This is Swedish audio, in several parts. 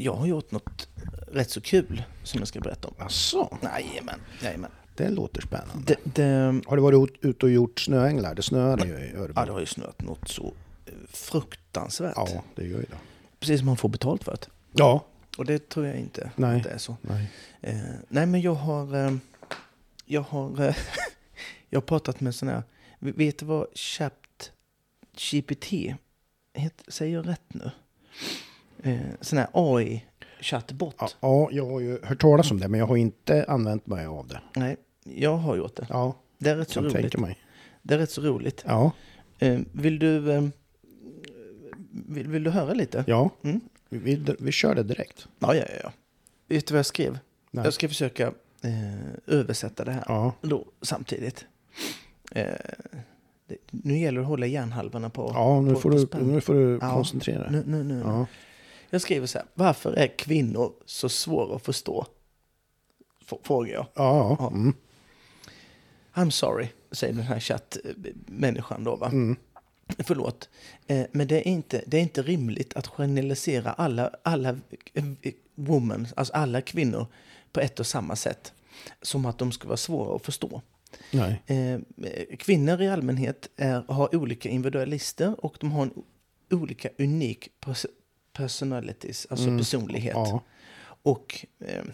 jag har gjort något rätt så kul som jag ska berätta om. Asså, Jajamän, jajamän. det låter spännande. Det, det, Har du varit ut- ute och gjort snöänglar? Det snöade ju i Örebro. ja, det har ju snöat något så eh, fruktansvärt. Ja, det gör ju det. Precis som man får betalt för det. Ja, Och det tror jag inte Nej. att det är så. nej. Eh, nej, men jag har... Eh, jag har... Eh, jag har pratat med sån här... Vet du vad Chapt GPT heter? Säger jag rätt nu? Eh, sån här AI-chattbot. Ja, ja, jag har ju hört talas om det, men jag har inte använt mig av det. Nej, jag har gjort det. Ja, Det är rätt så roligt. mig. Det är rätt så roligt. Ja, Eh, vill du... Eh, vill, vill du höra lite? ja. Mm. Vi, vi, vi kör det direkt. Ja, ja, ja. Vet du vad jag skrev? Nej. Jag ska försöka eh, översätta det här. Ja, då samtidigt. Eh, det, nu gäller det att hålla hjärnhalvorna på, ja nu, på, får på du, nu får du koncentrera dig. Nu, nu, nu. Ja. Jag skriver så här. Varför är kvinnor så svåra att förstå? F- Frågar jag. Ja. Mm. I'm sorry, säger den här chattmänniskan då va. Mm. Förlåt. Eh, men det är, inte, det är inte rimligt att generalisera alla, alla eh, women, alltså alla kvinnor på ett och samma sätt. Som att de ska vara svåra att förstå. Nej. Eh, kvinnor i allmänhet är, har olika individualister och de har en olika unik pers- personalities, alltså Mm. personlighet. Ja, Och eh,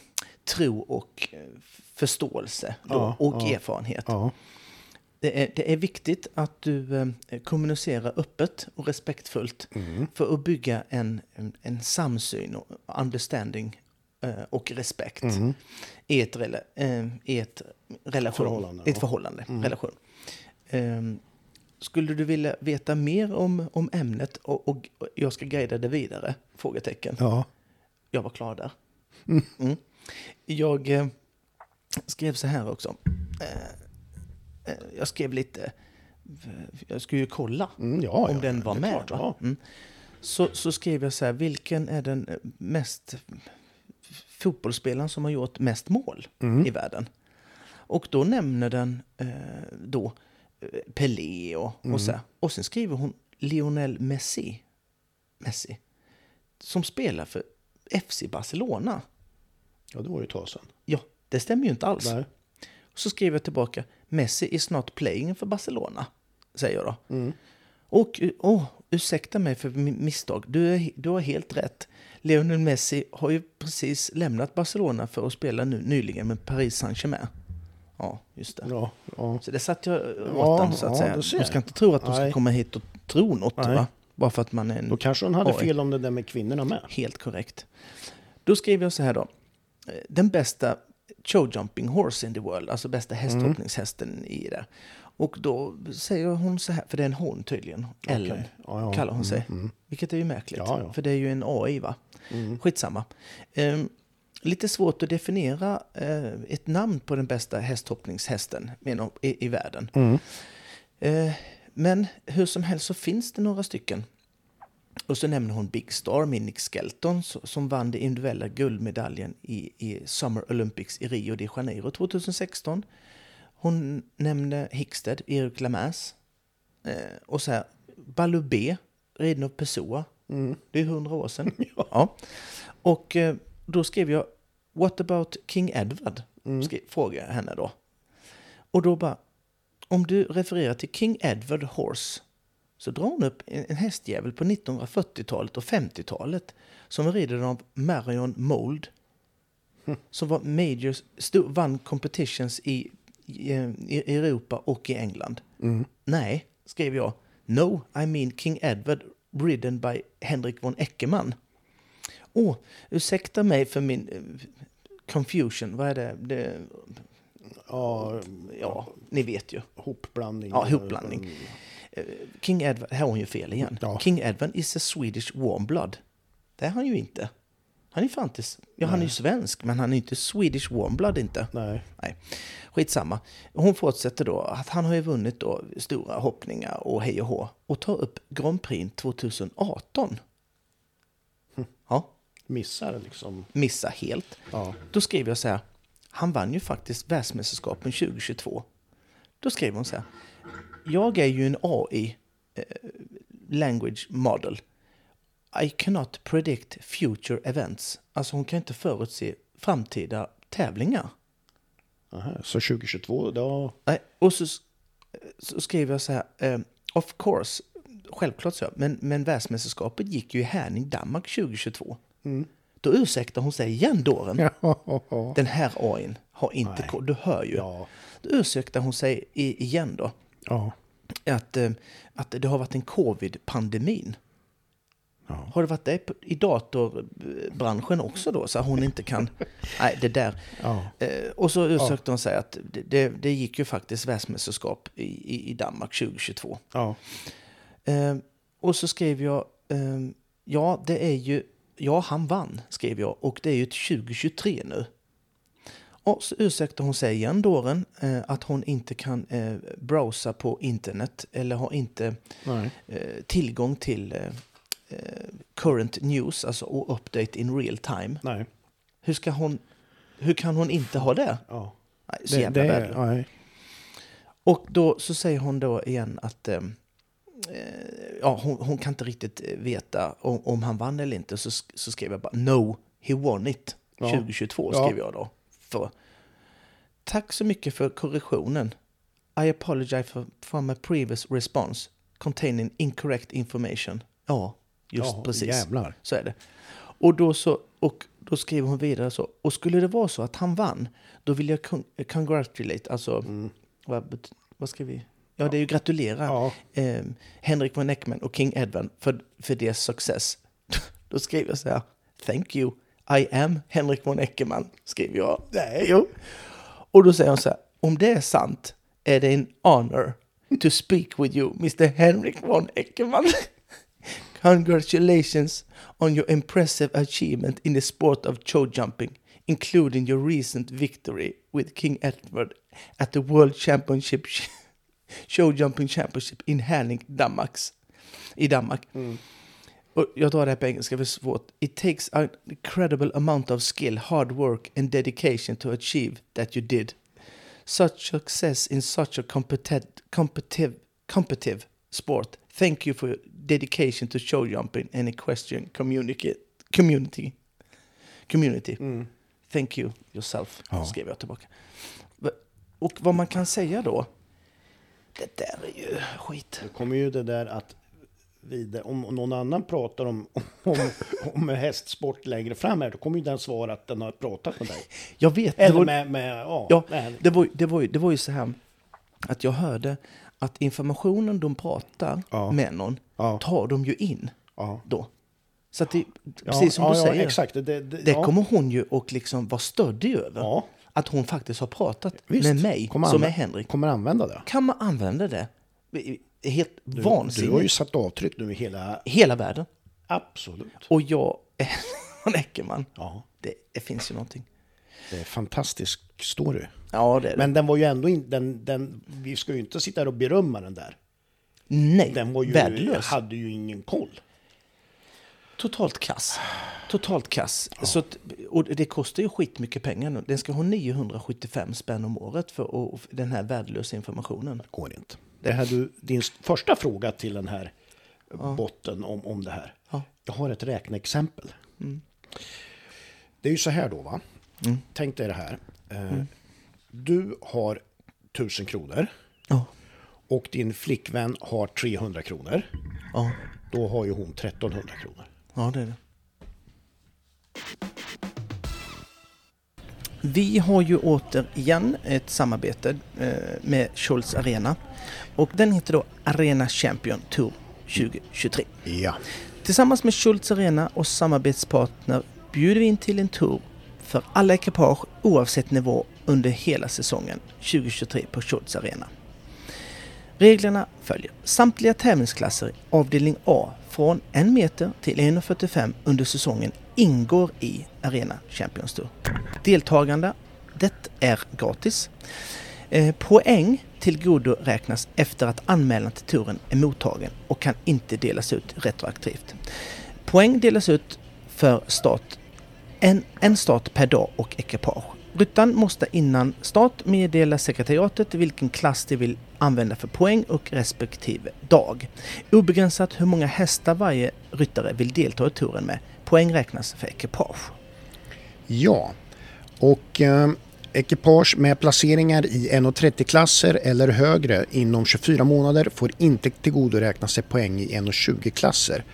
tro och eh, förståelse då, Ja, och ja. erfarenhet. Det, är, det är viktigt att du eh, kommunicerar öppet och respektfullt Mm. för att bygga en, en, en samsyn och understanding eh, och respekt Mm. i ett, rela, eh, i ett relation. Förhållande, ett förhållande, Mm. relation. Ehm, skulle du vilja veta mer om, om ämnet och, och jag ska guida dig vidare? Frågetecken. ja. Jag var klar där. Mm. Mm. Jag eh, skrev så här också. Eh, eh, jag skrev lite, jag skulle ju kolla Mm, ja, om ja, den var med. klart, va? ja. Mm. Så, så skrev jag så här, vilken är den mest fotbollsspelaren som har gjort mest mål Mm. i världen? Och då nämner den då Pelé och, Mm. och så här. Och sen skriver hon Lionel Messi. Messi. Som spelar för FC Barcelona. Ja, det var ju ett tag sedan. Ja, det stämmer ju inte alls. Nej. Så skriver jag tillbaka, Messi is not playing för Barcelona. Säger jag då. Mm. Och, oh, ursäkta mig för mi- misstag. Du, är, du har helt rätt. Lionel Messi har ju precis lämnat Barcelona för att spela nu nyligen med Paris Saint-Germain. Ja, just det. Ja, ja. Så det satt jag åt den, så att säga. De ska inte tro att de ska Nej. komma hit och tro något, Nej. va? Bara för att man är en... Då kanske hon hade Oj. fel om det där med kvinnorna med. Helt korrekt. Då skriver jag så här då. Den bästa show jumping horse in the world, alltså bästa hästhoppningshästen i det. Och då säger hon så här, för det är en hon tydligen, Ellen Okej. Ja, ja. kallar hon sig. Mm, mm. Vilket är ju märkligt, Ja, för det är ju en AI va? Mm. Skitsamma. Ehm, lite svårt att definiera eh, ett namn på den bästa hästhoppningshästen menar- i, i världen. Mm. Eh, men hur som helst så finns det några stycken. Och så nämner hon Big Star, Minnick Skelton, som vann den individuella guldmedaljen i, i Summer Olympics i Rio de Janeiro 2016. Hon nämnde Hickstead, Erik Lamass. Eh, och så här, Baloo B, riden av Pessoa. Mm. Det är hundra år sedan. ja. Och eh, då skrev jag, What about King Edward? Mm. Jag henne då. Och då bara, om du refererar till King Edward Horse så drar hon upp en, hästjävel på 1940-talet och 50-talet som var riden av Marion Mould. Som var major, sto, vann competitions i, i, i Europa och i England. Mm. Nej, skrev jag. No, I mean King Edward ridden by Henrik von Eckermann. Åh, ursäkta mig för min eh, confusion. Vad är det? det? Ja, Ja, ni vet ju. hopblandning. Ja, hopblandning. Eh, King Edward, här har hon ju fel igen. Ja. King Edward is a Swedish warm blood. Det är han ju inte. Han är fan inte, ja han är ju svensk, men han är inte Swedish warm blood inte. Nej. Nej, skitsamma. Hon fortsätter då att han har ju vunnit då stora hoppningar och hej och hå och tar upp Grand Prix 2018. Missar liksom. missa helt. Ja. Då skrev jag så här, han vann ju faktiskt världsmästerskapen 2022. Då skrev hon så här, jag är ju en AI, eh, language model. I cannot predict future events. Alltså hon kan inte förutse framtida tävlingar. Aha, så 2022, då... Nej, och så, så skrev jag så här, eh, of course, självklart så, men, men världsmästerskapet gick ju i Härning, Danmark 2022. Mm. Då ursäktar hon sig igen dåren. Den här AIn har inte Nej. koll, du hör ju. ja, Då ursäktar hon sig igen då. ja. Att, eh, att det har varit en covid-pandemin. Ja. Har det varit det i datorbranschen också då? Så att hon inte kan... Nej, det där. ja. Eh, och så ursäktade hon sig att det, det, det gick ju faktiskt världsmästerskap i, i, i Danmark 2022. ja. Eh, och så skrev jag, eh, ja det är ju, ja han vann skrev jag och det är ju till 2023 nu. Och så ursäktar hon sig igen dåren eh, att hon inte kan eh, browsa på internet eller har inte eh, tillgång till eh, eh, current news, alltså update in real time. Nej. Hur ska hon, hur kan hon inte ha det? Ja. Nej, så Det, jävla det, nej. Och då så säger hon då igen att eh, ja, hon, hon kan inte riktigt eh, veta om, om han vann eller inte. Så, så skrev jag bara no, he won it Ja. 2022 Ja. skrev jag då. För, Tack så mycket för korrektionen. I apologize for, for my previous response containing incorrect information. Ja, just ja, precis. Jävlar. Så är det. Och då, så, och då skriver hon vidare så. Och skulle det vara så att han vann, då vill jag con- congratulate, alltså, Mm. vad, vad ska vi? Ja, det är ju gratulera Ja. eh, Henrik von Eckermann och King Edward för, för deras success. Då skriver jag så här, thank you, I am Henrik von Eckermann, skriver jag. Nej, jo. Och då säger hon så här, om det är sant är det en honor to speak with you, Mr. Henrik von Eckermann. Congratulations on your impressive achievement in the sport of show jumping, including your recent victory with King Edward at the World Championship Show Jumping Championship in Herning, Danmarks, i Danmark. Och jag drar det här på engelska, för det är svårt. It takes an incredible amount of skill, hard work and dedication to achieve that you did. Such success in such a competitive, competitive, competitive sport. Thank you for your dedication to show jumping and equestrian community. community. community. Thank you yourself, Ja. skrev jag tillbaka. Och vad man kan säga då, det där är ju skit. Det kommer ju det där att vidare, om någon annan pratar om, om, om hästsport längre fram här, då kommer ju den svara att den har pratat med dig. Jag vet, Eller var, med, med ja, ja, med, det, var, det, var, ju- det var ju så här att jag hörde att informationen de pratar Ja. med någon Ja. tar de ju in ja. då. Så att det, precis som du säger, exakt. Det, det, det kommer hon ju och liksom vara stöddig över. Att hon faktiskt har pratat Visst. med mig, Kommer som är Henrik. Kommer använda det. Kan man använda det? Helt Du, vansinnigt. du har ju satt avtryck nu i hela... Hela världen. Absolut. Och jag är en Eckerman. Ja, Det, det finns ju någonting. det är fantastisk story. Ja, det är det. Men den var ju ändå inte... Den, den, vi ska ju inte sitta här och berömma den där. Nej, Den var ju, värdelös. hade ju ingen koll. Totalt kass. Totalt kass. Så att, och det kostar ju skitmycket pengar nu. Den ska ha 975 spänn om året för för den här värdelösa informationen. går inte. Det här du, din första fråga till den här botten om, om det här. Ja. Jag har ett räkneexempel. Det är ju så här då va. Tänk dig det här. Eh, Du har 1000 kronor Ja. och din flickvän har 300 kronor. Ja, Då har ju hon 1300 kronor. Ja det är det. Vi har ju återigen ett samarbete eh, med Schultz Arena. Och den heter då Arena Champion Tour 2023. Ja. Tillsammans med Schultz Arena och samarbetspartner bjuder vi in till en tour för alla ekipage oavsett nivå under hela säsongen 2023 på Schultz Arena. Reglerna följer. Samtliga tävlingsklasser i avdelning A från 1 meter till 1,45 under säsongen ingår i Arena Champions Tour. Deltagande, det är gratis. Eh, poäng till godo räknas efter att anmälan till touren är mottagen och kan inte delas ut retroaktivt. Poäng delas ut för start, en, en start per dag och ekipage. Ryttaren måste innan start meddela sekretariatet vilken klass de vill använda för poäng och respektive dag. Obegränsat hur många hästar varje ryttare vill delta i touren med. Poäng räknas för ekipage. Ja, och eh, ekipage med placeringar i 1,30-klasser eller högre inom 24 månader får inte tillgodoräkna sig poäng i 1,20-klasser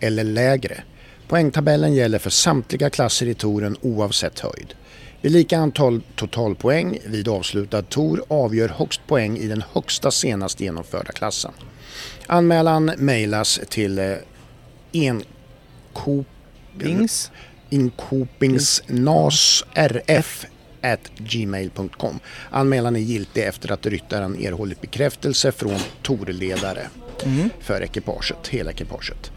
eller lägre. Poängtabellen gäller för samtliga klasser i touren oavsett höjd. Vid lika antal totalpoäng vid avslutad tour avgör högst poäng i den högsta senast genomförda klassen. Anmälan mejlas till eh, enkop Bings. inkopingsnasrf gmail.com. Anmälan är giltig efter att ryttaren erhållit bekräftelse från torledare Mm. för ekipaget, hela ekipaget.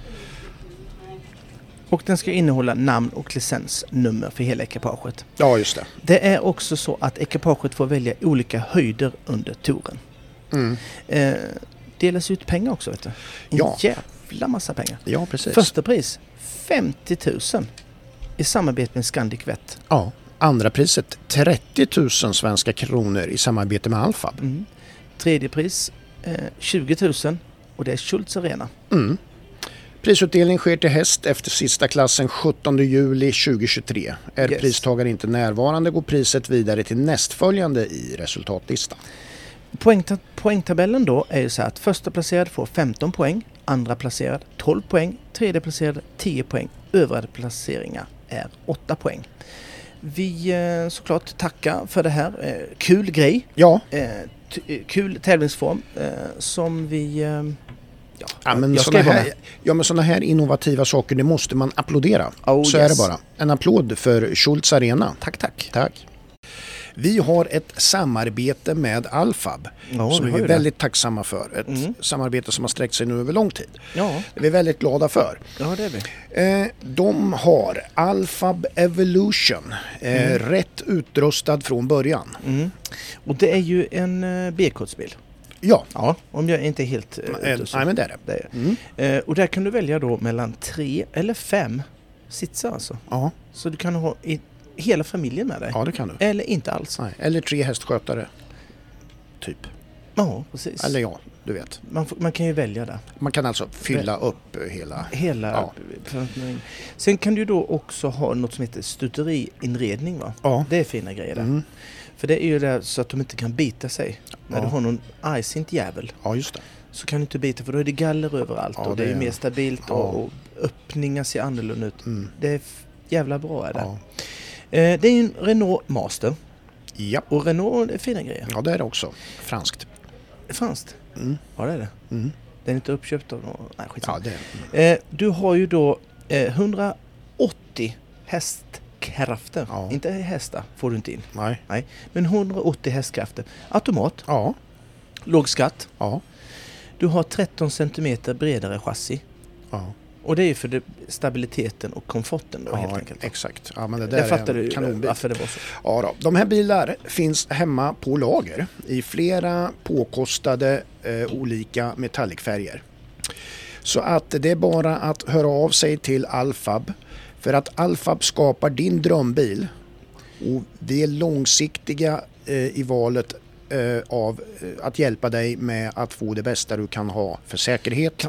Och den ska innehålla namn och licensnummer för hela ekipaget. Ja, just det. Det är också så att ekipaget får välja olika höjder under touren. Mm. Eh, delas ut pengar också vet du. En Ja. jävla massa pengar. Ja, precis. Första pris 50 000 i samarbete med Scandic Vet. Ja. Andra priset 30 000 svenska kronor i samarbete med Alfab. Mm. Tredje pris eh, 20 000 och det är Schultz Arena. Mm. Prisutdelning sker till häst efter sista klassen 17 juli 2023. Är Yes. pristagare inte närvarande går priset vidare till nästföljande i resultatlistan. Poängta- poängtabellen då är ju så här att första placerad får 15 poäng, andra placerad 12 poäng, tredje placerad 10 poäng, övriga placeringar är 8 poäng. Vi eh, såklart tackar för det här. Eh, kul grej, Ja, eh, kul tävlingsform som vi... Ja, Ja, men jag ska här, ja, men sådana här innovativa saker, det måste man applådera. Oh, Så yes. är det bara. En applåd för Schultz Arena. Tack, tack. Tack. Vi har ett samarbete med Alfab Ja, som vi är ju det. väldigt tacksamma för. Ett Mm. samarbete som har sträckt sig nu över lång tid. Ja, Det är vi väldigt glada för. ja, det är vi. Eh, de har Alfab Evolution, eh, rätt utrustad från början. Mm. Och det är ju en eh, B-kodsbil. Ja, Ja, om jag inte är helt eh, eh, så- nej, men det är det. det är. Mm. Eh, och där kan du välja då mellan tre eller fem sitsar alltså. Ja, Så du kan ha i, hela familjen med dig. ja, det kan du. Eller inte alls. Nej. Eller tre hästskötare. Typ. Ja, precis. Eller ja, du vet. Man, man kan ju välja där. Man kan alltså fylla upp eh, hela... Hela... Ja. Sen kan du då också ha något som heter stuteriinredning va? Ja. Det är fina grejer där. Mm. För det är ju där så att de inte kan bita sig. När Ja. du har någon argsint jävel ja, just det. så kan du inte bita för då är det galler överallt Ja, och det, det är är- mer stabilt Ja. och, och öppningar ser annorlunda ut. Mm. Det är jävla bra är det. Eh, det är en Renault Master Ja. och Renault är fina grejer. ja, det är det också. Franskt. Franskt? Mm. Ja det är det. Mm. Den är inte uppköpt av någon... Nej skitsamma. Ja, det är... Eh, du har ju då eh, 180 hästkrafter. Ja. Inte hästar får du inte in. Nej. Men 180 hästkrafter. Automat, Ja. låg skatt. Ja. Du har 13 cm bredare chassi. Ja. Och det är ju för det, stabiliteten och komforten då helt ja enkelt. exakt. Ja, men det där Jag fattar du kanonbit. varför det var så. Ja, då. De här bilar finns hemma på lager i flera påkostade eh, olika metallicfärger. Så att det är bara att höra av sig till Alfab för att Alfab skapar din drömbil och vi är långsiktiga eh, i valet eh, av eh, att hjälpa dig med att få det bästa du kan ha för säkerhet.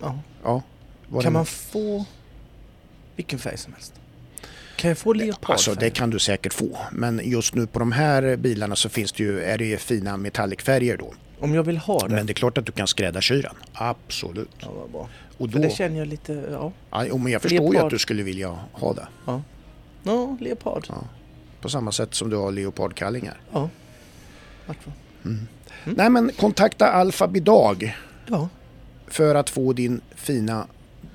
Ja. Ja, vad Kan man få vilken färg som helst? Kan jag få leopardfärg? Alltså det kan du säkert få. Men just nu på de här bilarna så finns det ju, är det ju fina metallicfärger då. Om jag vill ha det? Men det är klart att du kan skräddarsy den. Absolut. Ja, vad bra. Och För då, det känner jag lite... Ja, ja, men jag förstår ju Leopard. att du skulle vilja ha det. ja leopard. Ja. På samma sätt som du har leopardkallingar. Ja. Vart var- Mm. Nej men kontakta Alfab idag Ja, för att få din fina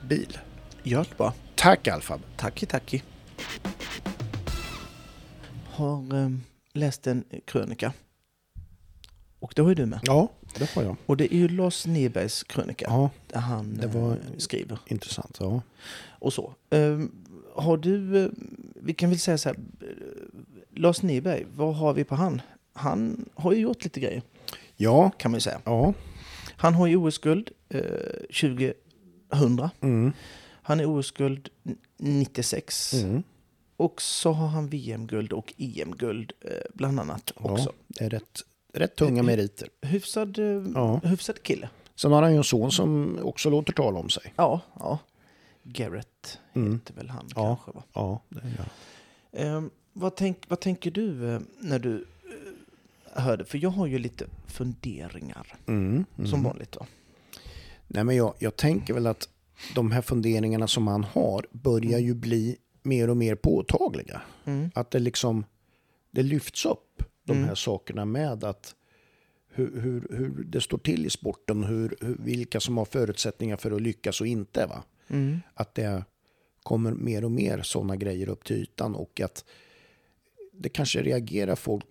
bil. gör det bara. Tack Alfab. Tacki, tacki. Har um, läst en krönika. Och det har ju du med. Ja, det har jag. Och det är ju Lars Nebergs krönika. Ja, Där han det var- eh, skriver. intressant. Ja. Och så. Ehm, har du... eh, vi kan väl säga så här. eh, Lars Neberg, vad har vi på han? Han har ju gjort lite grejer, Ja, kan man ju säga. ja. Han har ju OS-guld eh, 2000. Mm. Han är OS-guld 96. Mm. Och så har han VM-guld och EM-guld eh, bland annat Ja, också. det är rätt rätt tunga meriter. Hyfsad, eh, Ja. hyfsad kille. Sen har han ju en son som också låter tala om sig. Ja, ja. Garrett Mm. heter väl han Ja. kanske va? Ja, det gör han. Eh, vad, tänk, vad tänker du eh, när du eh, hörde? För jag har ju lite funderingar Mm, mm. som vanligt då. Nej, men jag, jag tänker väl att de här funderingarna som han har börjar ju bli mer och mer påtagliga. Mm. Att det liksom det lyfts upp, de Mm. här sakerna med att hur, hur, hur det står till i sporten, hur, hur, vilka som har förutsättningar för att lyckas och inte. Va? Mm. Att det kommer mer och mer sådana grejer upp till ytan och att det kanske reagerar folk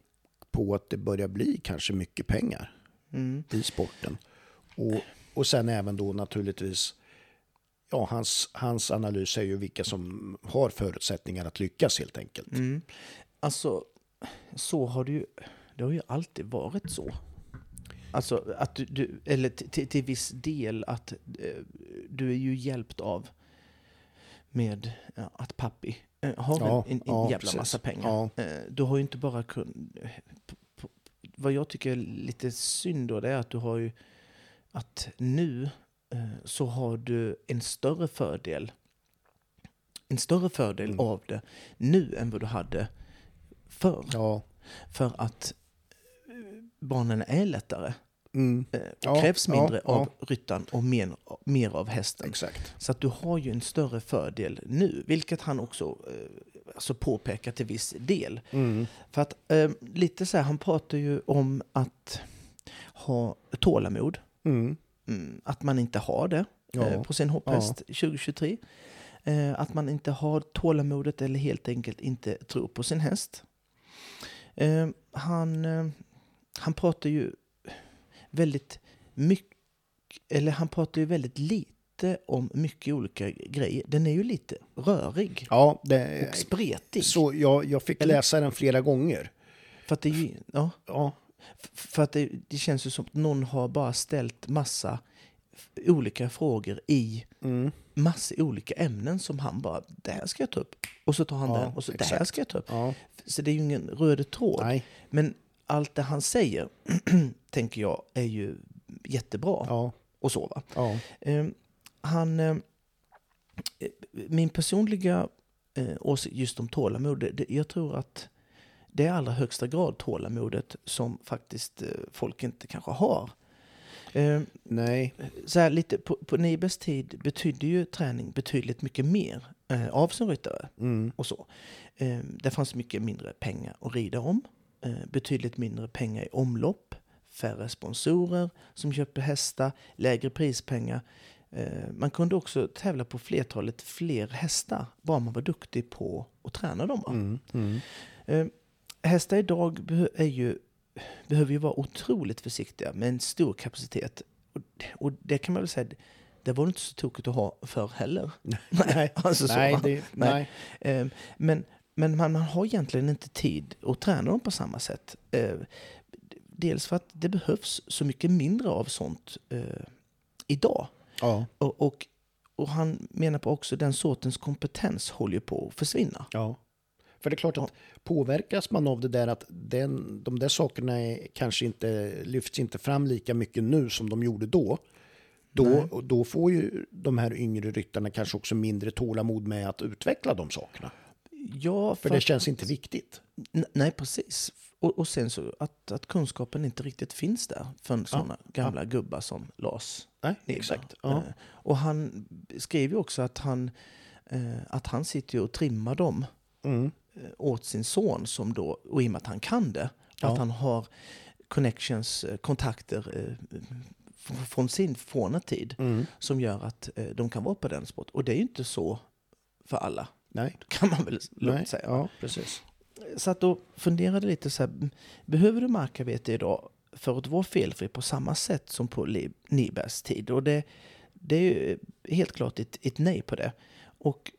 på att det börjar bli kanske mycket pengar Mm. i sporten. Och, och sen även då naturligtvis, ja hans, hans analys är ju vilka som har förutsättningar att lyckas helt enkelt. Mm. Alltså, så har det ju, det har ju alltid varit så. Alltså att du, du eller till, till, viss del att eh, du är ju hjälpt av med ja, att pappi eh, har Ja, en, en, en ja, jävla precis. massa pengar. Eh, du har ju inte bara kun, eh, p- p- Vad jag tycker är lite synd då, det är att du har ju att nu eh, så har du en större fördel en större fördel Mm. av det nu än vad du hade förr. Ja. För att eh, banorna är lättare. Mm, eh, Ja, krävs ja, mindre ja. av ryttaren och mer, mer av hästen. exakt. Så att du har ju en större fördel nu, vilket han också eh, alltså påpekar till viss del. Mm, För att eh, lite så här, han pratar ju om att ha tålamod. mm, Mm, att man inte har det Ja. eh, på sin hopphäst 2023. Eh, att man inte har tålamodet eller helt enkelt inte tror på sin häst. Eh, han, eh, han pratar ju väldigt mycket, eller han pratar ju väldigt lite om mycket olika grejer. Den är ju lite rörig ja, det, och spretig. så jag, jag fick Eller? läsa den flera gånger. För att det, ju- ja, Ja, För att det, det känns ju som att någon har bara ställt massa olika frågor i mm, massa olika ämnen som han bara, det här ska jag ta upp. Och så tar han Ja, den och så, det här ska jag ta upp. ja, Så det är ju ingen röd tråd. nej, Men allt det han säger, tänker jag, är ju jättebra. ja, Och så va. ja, Eh, han, eh, min personliga eh, åsikt just om tålamod, det, det, jag tror att det är allra högsta grad tålamodet som faktiskt eh, folk inte kanske har. Eh, nej, så här lite, på, på Nibes tid betydde ju träning betydligt mycket mer eh, av sin ryttare mm, och så. Eh, det fanns mycket mindre pengar att rida om, eh, betydligt mindre pengar i omlopp, färre sponsorer som köpte hästar, lägre prispengar. Eh, man kunde också tävla på flertalet fler hästar, bara man var duktig på att träna dem. mm, mm, Eh, hästar idag är ju, behöver ju vara otroligt försiktiga med en stor kapacitet. Och, och det kan man väl säga, det var inte så tokigt att ha för heller. nej, alltså så, nej, det, nej, Eh, men men man, man har egentligen inte tid att träna dem på samma sätt. Eh, dels för att det behövs så mycket mindre av sånt eh, idag. ja, Och, och, och han menar på också den sortens kompetens håller på att försvinna. ja. För det är klart att påverkas man av det där att den, de där sakerna är, kanske inte lyfts inte fram lika mycket nu som de gjorde då. Då, Nej. då får ju de här yngre ryttarna kanske också mindre tålamod med att utveckla de sakerna. Ja, För det att- känns inte viktigt. Nej, precis. Och, och sen så att, att kunskapen inte riktigt finns där för sådana gamla gubbar som Lars Nej, Niber. exakt. Ja. Eh, Och han skriver ju också att han, eh, att han sitter och trimmar dem Mm. Eh, åt sin son som då, och i och med att han kan det, Ja. att han har connections, eh, kontakter eh, från sin forna-tid Mm. som gör att de kan vara på den sport. Och det är ju inte så för alla, Nej, kan man väl lugnt säga. Ja, precis. Så att då funderade lite så här, behöver du markarbete idag för att vara felfri på samma sätt som på Nibers tid? Och det, det är ju helt klart ett, ett nej på det. Och,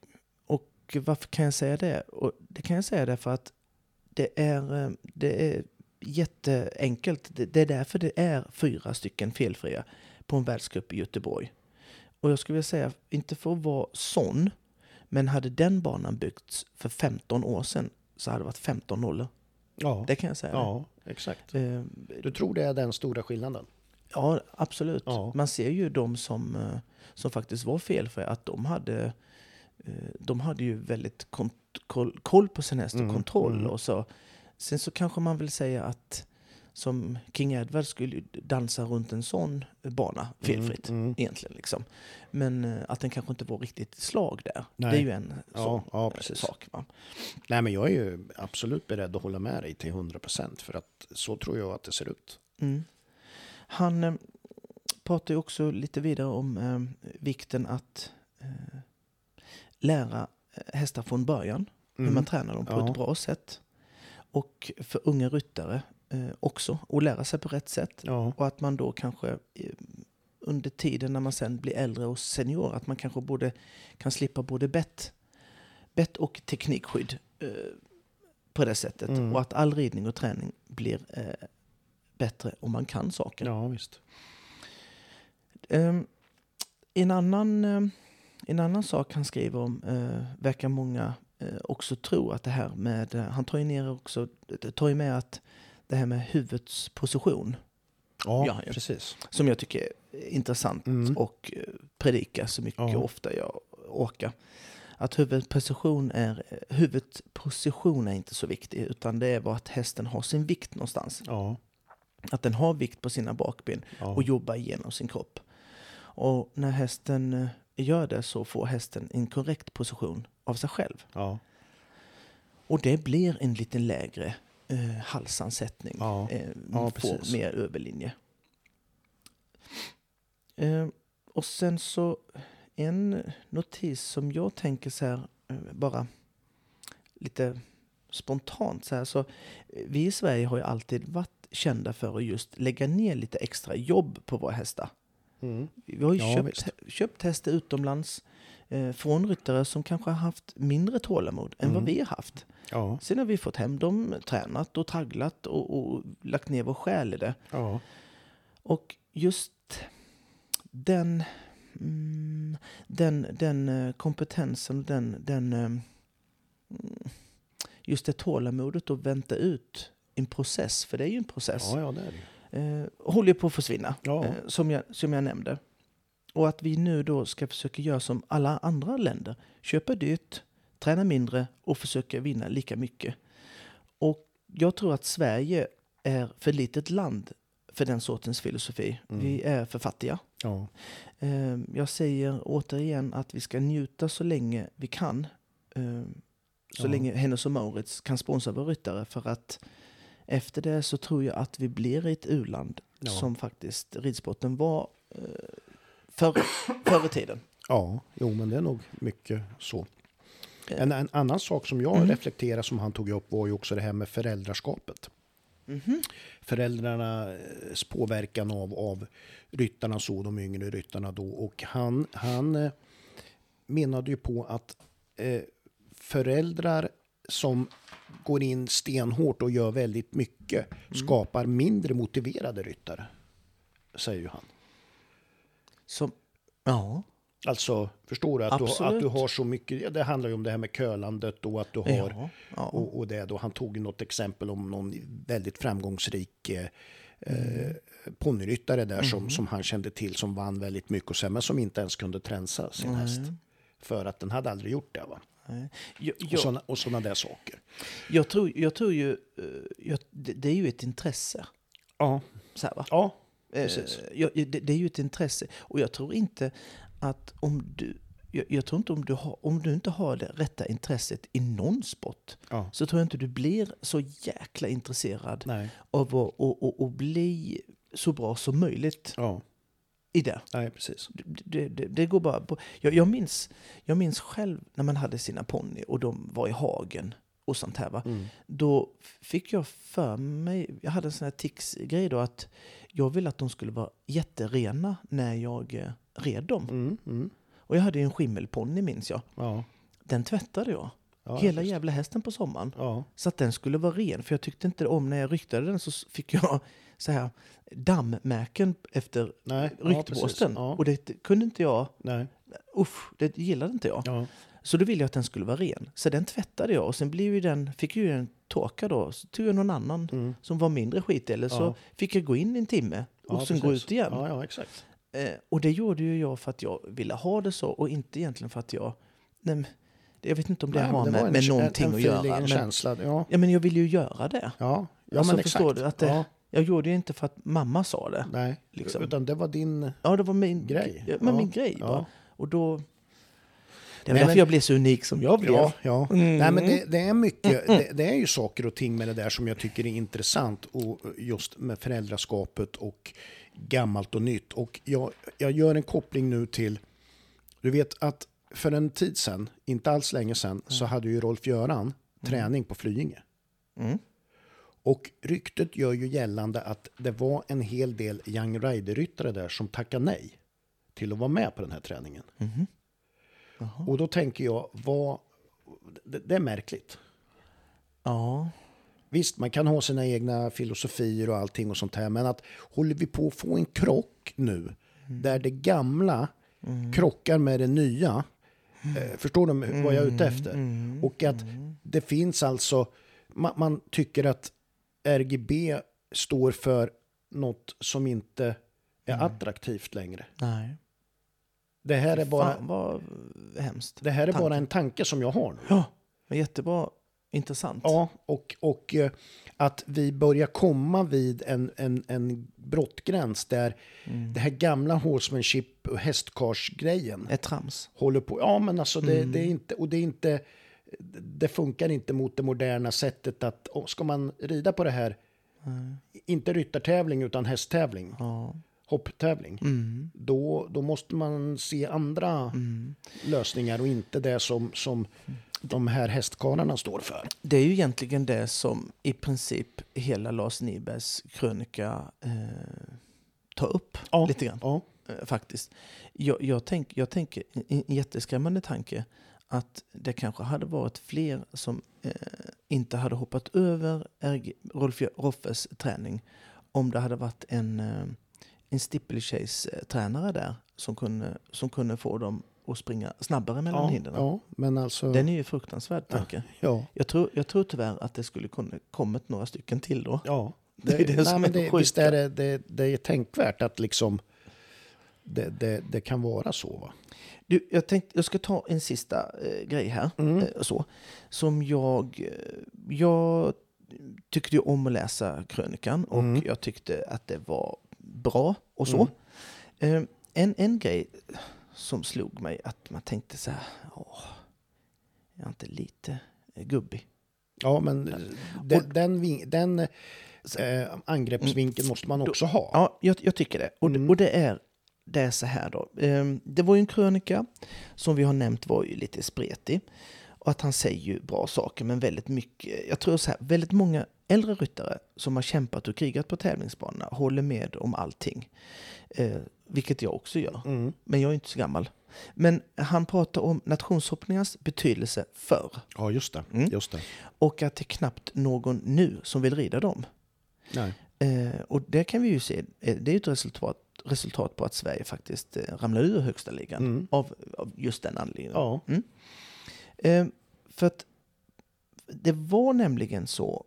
och varför kan jag säga det? Och det kan jag säga därför att det är, eh, det är jätteenkelt. Det, det är därför det är fyra stycken felfria på en världscup i Göteborg. Och jag skulle vilja säga, inte för att vara sån, men hade den banan byggts för 15 år sedan så hade det varit 15 nollor. Ja, Det kan jag säga. ja exakt. Eh, Du tror det är den stora skillnaden? Ja, absolut. Ja. Man ser ju de som, eh, som faktiskt var felfria, att de hade, de hade ju väldigt koll, koll på sin häst och Mm, kontroll. mm. Och så. Sen så kanske man vill säga att som King Edward skulle dansa runt en sån bana felfritt Mm, mm. egentligen. Liksom. Men eh, att den kanske inte var riktigt slag där. Nej. Det är ju en Ja, sån ja, eh, precis. sak. Va? Nej, men jag är ju absolut beredd att hålla med dig till 100 procent för att så tror jag att det ser ut. Mm. Han eh, pratar ju också lite vidare om eh, vikten att eh, lära eh, hästar från början. Hur Mm. man tränar dem på Ja. ett bra sätt. Och för unga ryttare eh, också, att lära sig på rätt sätt. Ja, Och att man då kanske eh, under tiden när man sen blir äldre och senior, att man kanske både kan slippa både bett, bett och teknikskydd eh, på det sättet. Mm. Och att all ridning och träning blir eh, bättre om man kan saker. ja visst. Um, en, annan, eh, en annan sak han skriver om eh, verkar många eh, också tro att det här med, eh, han tar ju ner också, det tar ju med att det här med huvudets position, Ja, Ja, precis. som jag tycker är intressant Mm. och eh, predika så mycket Ja. ofta jag orkar. Att huvudposition är, eh, huvudposition är inte så viktig, utan det är vad att hästen har sin vikt någonstans. Ja, Att den har vikt på sina bakben ja. och jobba igenom sin kropp. Och när hästen eh, gör det så får hästen en korrekt position av sig själv. ja. Och det blir en lite lägre eh, halsansättning. Ja. Eh, Ja, precis. mer överlinje. Eh, och sen så en notis som jag tänker så här, eh, bara lite spontant så här. Så eh, vi i Sverige har ju alltid varit kända för att just lägga ner lite extra jobb på våra hästar. Mm. Vi har ju Ja, köpt, köpt hästar utomlands eh, från ryttare som kanske har haft mindre tålamod än vad Mm. vi har haft. Ja, Sen har vi fått hem dem, tränat och tragglat och, och lagt ner vår själ i det. ja. Och just den, mm, den, den eh, kompetensen, den, den, eh, mm, just det tålamodet att vänta ut en process, för det är ju en process, ja, ja det är det. Eh, håller på att försvinna, Ja. eh, som, jag, som jag nämnde. Och att vi nu då ska försöka göra som alla andra länder, köpa dyrt, träna mindre och försöka vinna lika mycket. Och jag tror att Sverige är för litet land för den sortens filosofi. Mm. Vi är för fattiga. Ja, Eh, Jag säger återigen att vi ska njuta så länge vi kan. Eh, Så Ja. länge Hennes och Mauritz kan sponsra våra ryttare. För att efter det så tror jag att vi blir ett u-land Ja. som faktiskt ridsporten var eh, förr, förr i tiden. ja, jo men det är nog mycket så. Eh. En, en annan sak som jag Mm. reflekterar som han tog upp var ju också det här med föräldraskapet. Mhm. Föräldrarnas påverkan av, av ryttarna så, de yngre ryttarna då. Och han, han eh, menade ju på att eh, föräldrar som går in stenhårt och gör väldigt mycket skapar mindre motiverade ryttare. Säger ju han. Som, ja, Alltså, förstår du? Att, du, att du har så mycket, det handlar ju om det här med kölandet och att du har ja, ja. och, och det då. Han tog ju något exempel om någon väldigt framgångsrik eh, eh, ponnyryttare där som, som han kände till som vann väldigt mycket och sen, men som inte ens kunde tränsa sin häst. För att den hade aldrig gjort det. Va? Nej. Jag, Och jag, och såna där saker. jag, tror, jag tror ju, eh, jag, det, det är ju ett intresse. Ja, Så här, va? ja Eh, Precis. det, det är ju ett intresse. Och jag tror inte att om du... Jag, jag tror inte om du, har, om du inte har det rätta intresset i någon sport ja. så tror jag inte du blir så jäkla intresserad Nej. av att och, och, och bli så bra som möjligt Ja, i det. nej precis. Det, det, det går bara på... Jag, jag, minns, jag minns själv när man hade sina ponny och de var i hagen och sånt här. Va? Mm. Då fick jag för mig, jag hade en sån här tics-grej då att jag ville att de skulle vara jätterena när jag eh, red dem. Mm, mm. Och jag hade ju en skimmelponny minns jag. Ja, Den tvättade jag. ja, Hela just. jävla hästen på sommaren. Ja, Så att den skulle vara ren. För jag tyckte inte om när jag ryktade den så fick jag så här dammärken efter nej. ja, ryktborsten. precis. Ja, och det kunde inte jag, nej. usch, det gillade inte jag. Ja, Så då ville jag att den skulle vara ren. Så den tvättade jag och sen blev ju den, fick ju den torka då. Så tog jag någon annan Mm. som var mindre skit eller så Ja. fick jag gå in en timme och Ja, sen gå precis. ut igen. Ja, ja, exakt. Eh, och det gjorde ju jag för att jag ville ha det så och inte egentligen för att jag... Nej, men, jag vet inte om det Nej, men har var med, en- med någonting en, en att göra. En Men, känsla. Ja, ja, men jag ville ju göra det. ja. ja Alltså, men förstår exakt. du att det- ja, Jag gjorde det inte för att mamma sa det. nej, liksom. utan det var din... Ja, det var min Grej. Ja, men min grej ja. bara. Och då... Det var Nej, därför men- jag blev så unik som jag blev. Ja, ja. Mm. Nej, men det, det är mycket, det, det är ju saker och ting med det där som jag tycker är intressant och just med föräldraskapet och gammalt och nytt. Och jag, jag gör en koppling nu till, du vet att för en tid sedan, inte alls länge sedan, så hade ju Rolf-Göran träning på Flyinge. Mm. Och ryktet gör ju gällande att det var en hel del Young Rider-ryttare där som tackade nej till att vara med på den här träningen. Mhm. Jaha. Och då tänker jag, vad, det, det är märkligt. Ja. Visst, man kan ha sina egna filosofier och allting och sånt här, men att håller vi på att få en krock nu där det gamla krockar med det nya, eh, förstår du vad jag är ute efter? Och att det finns alltså, man, man tycker att RGB står för något som inte är attraktivt längre. Nej. Det här är bara, Fan vad hemskt. det här är bara tanke. en tanke som jag har nu. Ja, jättebra. Intressant. Ja, och, och eh, att vi börjar komma vid en, en, en brottgräns där det här gamla horsemanship och hästkarsgrejen Ett trams. håller på. Ja, men alltså det, det är inte, och det är inte, det funkar inte mot det moderna sättet att, oh, ska man rida på det här, inte ryttartävling utan hästtävling, Ja. hopptävling, Mm. då, då måste man se andra lösningar och inte det som, som de här hästkarlarna står för. Det är ju egentligen det som i princip hela Lars Nybergs krönika eh, tar upp Ja, lite grann. Ja, eh, faktiskt. Jag, jag, tänk, jag tänker, en jätteskrämmande tanke, att det kanske hade varit fler som eh, inte hade hoppat över RG, Rolf Roffes träning om det hade varit en, eh, en steeplechase-tränare där som kunde, som kunde få dem att springa snabbare mellan ja, hindren. ja, men alltså... Den är ju fruktansvärd tanke. Ja, Jag, tror, jag tror tyvärr att det skulle kunna kommit några stycken till då. ja. Det är det nej, men det, är det, det, det är tänkvärt att liksom det, det, det kan vara så. Va? Du, jag, tänkte, jag ska ta en sista eh, grej här. Mm. Eh, så, som jag... Eh, jag tyckte ju om att läsa krönikan och Mm. jag tyckte att det var bra och så. Eh, en, en grej som slog mig att man tänkte så här... Åh, jag är inte lite eh, gubbig. Ja, men den, den, vin- den eh, angreppsvinkeln måste man också ha. Ja, jag, jag tycker det. Och, Mm. och det, är, det är så här då. Ehm, Det var ju en krönika som vi har nämnt var ju lite spretig. Och att han säger ju bra saker, men väldigt mycket. Jag tror så här, väldigt många äldre ryttare som har kämpat och krigat på tävlingsbanorna håller med om allting. Eh, vilket jag också gör. Mm. Men jag är inte så gammal. Men han pratar om nationshoppningens betydelse förr. Ja, just det. Mm. Just det. Och att det är knappt någon nu som vill rida dem. Nej. Eh, och det kan vi ju se, eh, det är ju ett resultat, resultat på att Sverige faktiskt eh, ramlar ur högsta ligan Mm. av, av just den anledningen. Ja. Eh, för att det var nämligen så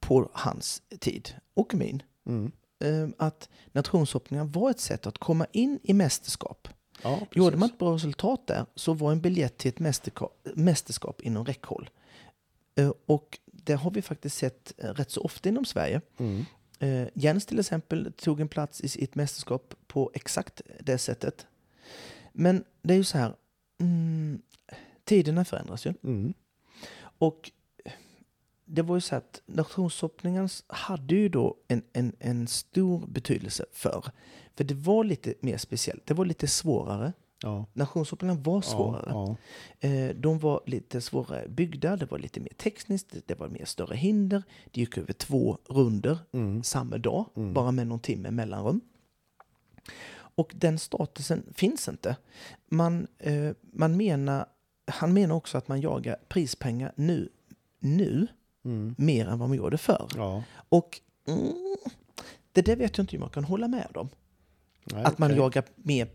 på hans tid, och min, Mm. eh, att nationshoppningar var ett sätt att komma in i mästerskap. Ja, precis. Gjorde man ett bra resultat där så var en biljett till ett mästerskap, mästerskap inom räckhåll. Eh, Och det har vi faktiskt sett eh, rätt så ofta inom Sverige. Mm. Eh, Jens till exempel tog en plats i sitt mästerskap på exakt det sättet. Men det är ju så här, mm, tiderna förändras ju. Mm. Och det var ju så att nationshoppningen hade ju då en, en, en stor betydelse för. För det var lite mer speciellt, det var lite svårare. Ja. Nationshoppningen var svårare. Ja, Eh, De var lite svårare byggda, det var lite mer tekniskt, det var mer störra hinder. Det gick över två runder Mm. samma dag, bara med någon timme mellanrum. Och den statusen finns inte. Man, eh, man menar, han menar också att man jagar prispengar nu, nu Mm. mer än vad man gjorde förr. ja. Och mm, det där vet jag inte om jag kan hålla med om. Nej, att man jagar mer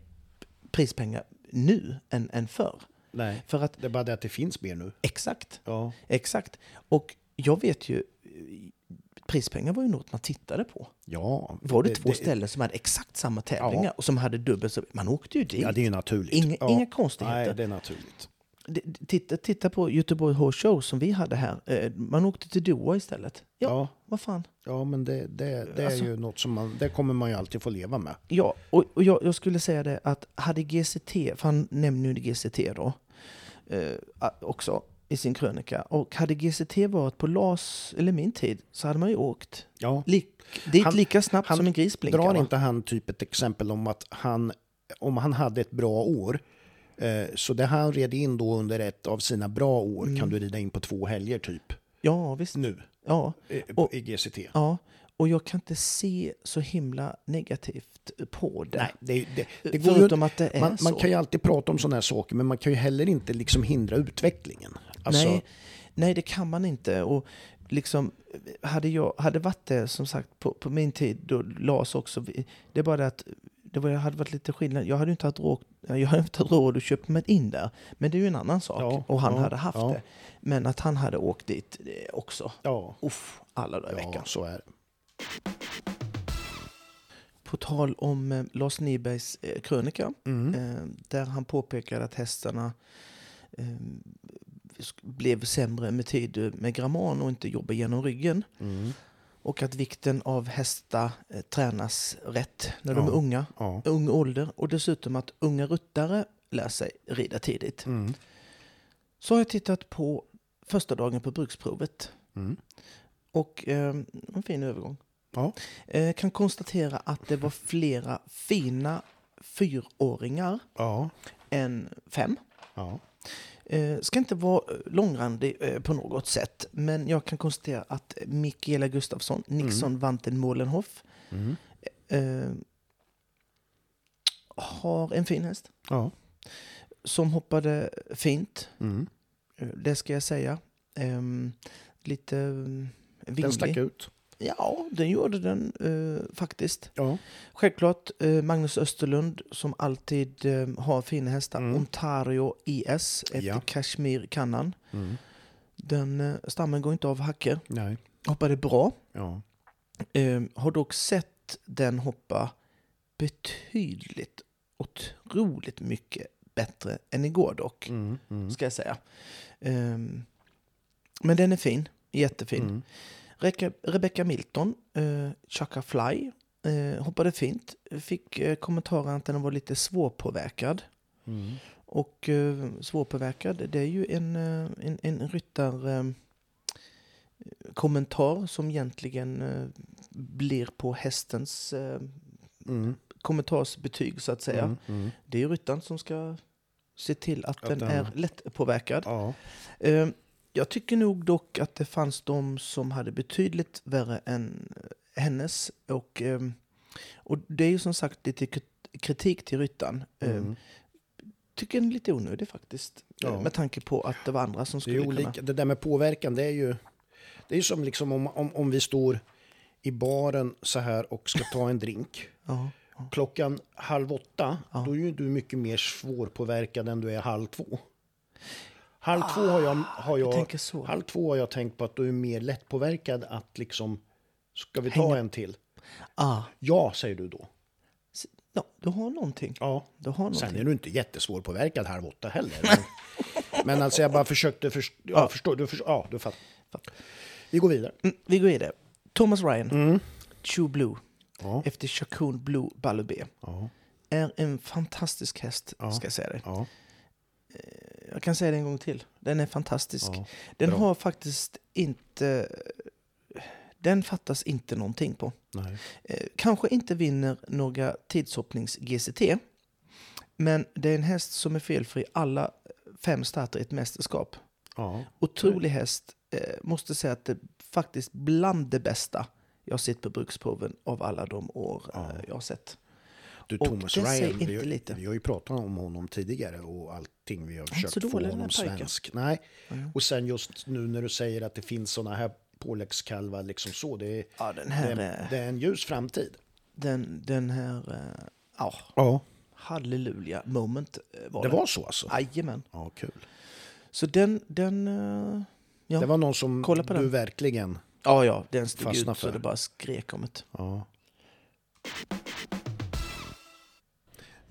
prispengar nu än, än förr. Nej, För att, det är bara det att det finns mer nu. exakt, Ja, exakt. Och jag vet ju, prispengar var ju något man tittade på. ja. Var det, två ställen som hade exakt samma tävlingar Ja. och som hade dubbelt så... Man åkte ju dit. Ja, det är ju naturligt. Inga- ja. inga konstigheter. Nej, det är naturligt. Titta, titta på Göteborg Horse Show som vi hade här. Eh, Man åkte till Doha istället. Ja, Ja, vad fan. ja men det, det, det är Alltså- ju något som man, det kommer man ju alltid få leva med. Ja, och, och jag, jag skulle säga det att hade GCT, för han nämner ju GCT då, eh, också i sin krönika. Och hade GCT varit på LAS, eller min tid, så hade man ju åkt Ja. lik, dit Han- lika snabbt han som en gris blinkar. Drar va? inte han typ ett exempel om att han, om han hade ett bra år, så det han red in då under ett av sina bra år Mm. kan du rida in på två helger typ, Ja, visst. nu, Ja, i, Och- i GCT. ja. Och jag kan inte se så himla negativt på det. Nej, det, det, det går ju Förutom inte, att det är man, så. man kan ju alltid prata om sådana här saker, men man kan ju heller inte liksom hindra utvecklingen. Alltså, nej, nej, det kan man inte. Och liksom, hade jag hade varit det, som sagt, på, på min tid, då LAS också. Det är bara det att det var, hade varit lite skillnad. Jag hade inte haft råd, jag hade inte haft råd att köpa mig in där. Men det är ju en annan sak. Ja, och han ja, hade haft ja. det. Men att han hade åkt dit det också. Ja, Uff, alla dagar i ja, veckan. så är det. På tal om eh, Lars Nybergs eh, krönika. Mm. Eh, där han påpekade att hästarna eh, blev sämre med tid eh, med gramman och inte jobbar genom ryggen. Mm. Och att vikten av hästar eh, tränas rätt när de Ja. är unga, Ja. ung ålder. Och dessutom att unga ryttare lär sig rida tidigt. Mm. Så har jag tittat på första dagen på bruksprovet. Mm. Och eh, en fin övergång. Ja. Eh, kan konstatera att det var flera fina fyraåringar Ja. än fem. Ja. Eh, ska inte vara eh, långrandig eh, på något sätt, men jag kan konstatera att Mikaela Gustafsson, Nixon Vanten Molenhoff, Mm. eh, har en fin häst Ja. som hoppade fint. Mm. Det ska jag säga. Ehm, lite mm, Den stack vinglig. ut. Ja, den gjorde den eh, faktiskt. Ja. Självklart eh, Magnus Österlund som alltid eh, har fina hästar. Mm. Ontario IS efter Ja. Kashmir Kannan. Mm. Den eh, stammen går inte av hacker. Nej. Hoppade bra. Ja. Eh, har dock sett den hoppa betydligt, otroligt mycket bättre än igår dock. Mm. Mm. Ska jag säga. Eh, men den är fin. Jättefin. Reka- Rebecca Milton, eh, Chaka Fly, eh, hoppade fint. Fick eh, kommentaren att den var lite svårpåverkad. Mm. Och eh, svårpåverkad, det är ju en, eh, en, en ryttar... Eh, kommentar som egentligen eh, blir på hästens Mm. kommentarsbetyg så att säga. Mm. Mm. Det är ryttaren som ska se till att, Att den, den- är lättpåverkad. Ja. Jag tycker nog dock att det fanns de som hade betydligt värre än eh, hennes. Och, eh, och det är ju som sagt lite krit- kritik till ryttaren. Eh, Mm. Tycker den är lite onödig faktiskt. Ja. Eh, Med tanke på att det var andra som Det skulle är kunna... olika. Det där med påverkan, det är ju... Det är som liksom om, om, om vi står i baren så här och ska ta en drink. Ja, Klockan halv åtta, Ja. då är ju du mycket mer svårpåverkad än du är halv två. Halv två har jag, har du jag, så. halv två har jag tänkt på att du är mer lättpåverkad att liksom, ska vi ta Hänga- en till? ah, Ja, säger du då. ja, du har någonting. Ja. Du har någonting. Sen är du inte jättesvårpåverkad halv åtta heller. Men, men alltså jag bara försökte förstå. Ja, förstå, du förstår. Ja, du fattar. Vi går vidare. Mm, vi går vidare. Thomas Ryan, Mm. True Blue, Ja, efter Chacon Blue Ballubé. ja, Är en fantastisk häst, Ja. ska jag säga det. Ja. Jag kan säga det en gång till. Den är fantastisk. ja. Den har faktiskt inte... Den fattas inte någonting på. Eh, kanske inte vinner några tidshoppnings-GCT. Men det är en häst som är felfri alla fem starter i ett mästerskap. Ja. Otrolig häst. Eh, måste säga att det är faktiskt bland det bästa jag sett på bruksproven av alla de år Ja. eh, jag har sett. Du, Thomas det Ryan, vi, har- lite. vi har ju pratat om honom tidigare och allting. Vi har försökt få honom svensk. Nej. Mm. Och sen just nu när du säger att det finns såna här påläggskalvar liksom så. Det är, Ja, den det, här... är, eh, det är en ljus framtid. Den, den här... eh, Ja, Ja. halleluja moment eh, var Det det. var så alltså? Jajamän. Ja, kul. Så den, den, ja. Det var någon som Kolla på du den. verkligen... ja, ja, den stod ut så det bara skrek om det. Ja.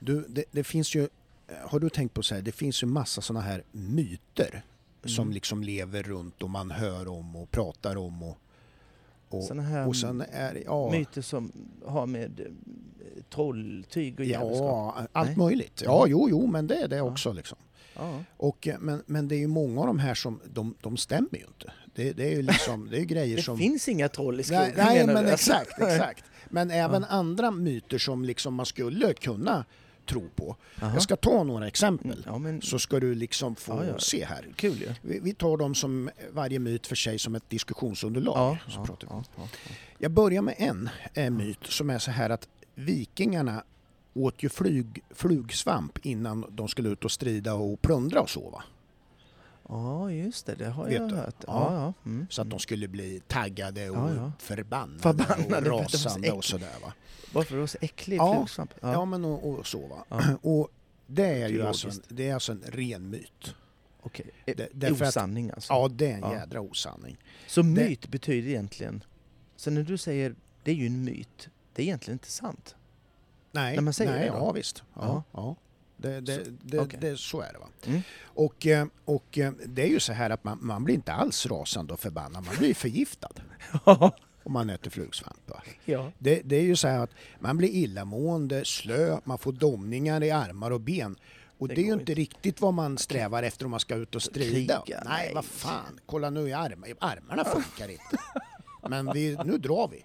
Du, det, det finns ju... Har du tänkt på så här, det finns ju massa såna här myter som Mm. liksom lever runt och man hör om och pratar om och... Och, Såna här och sen är ja, myter som har med eh, trolltyg och djävulskap. ja, allt Nej. möjligt. Ja, jo, jo, men det är det också liksom. Ja. Och, eh, men, men det är ju många av de här som, de, de stämmer ju inte. Det, det är ju liksom, det är grejer Det som... finns inga troll i skogen Nej, nej men du? exakt, exakt. Men även andra myter som liksom man skulle kunna tro på. Jaha. Jag ska ta några exempel. Ja, men Så ska du liksom få Ja, ja. se här. kul ju. Vi, vi tar dem som varje myt för sig som ett diskussionsunderlag. Ja, så ja, pratar vi. ja, ja. Jag börjar med en eh, myt som är så här att vikingarna åt ju flyg, flugsvamp innan de skulle ut och strida och plundra och så va? Ja, just det. Det har Vet jag du? hört. Ja. Ja, ja. Mm. Så att de skulle bli taggade och Ja, ja. förbannade, Förbannade, och var rasande och sådär va. Varför är det så äcklig Ja, flugsvamp? Ja, men och, och så va. Ja. Och det är ju Det alltså det är alltså en ren myt. Okej. Det- att- Osanning alltså. Ja, det är en Ja. jädra osanning. Så myt betyder egentligen... Så när du säger det är ju en myt, det är egentligen inte sant. Nej, När man säger nej, det ja visst. Ja, Ja. Det, det, Så- det, okej. det, så är det va. Mm. Och, eh, och eh, det är ju så här att man, man blir inte alls rasande och förbannad, man blir förgiftad om man äter flugsvamp. Va? ja. Det, det är ju så här att man blir illamående, slö, man får domningar i armar och ben. Och Det det, är ju inte riktigt vad man strävar efter om man ska ut och strida. Kriga, nej, nej. vad fan, kolla nu i armarna, armarna funkar inte. Men vi, nu drar vi.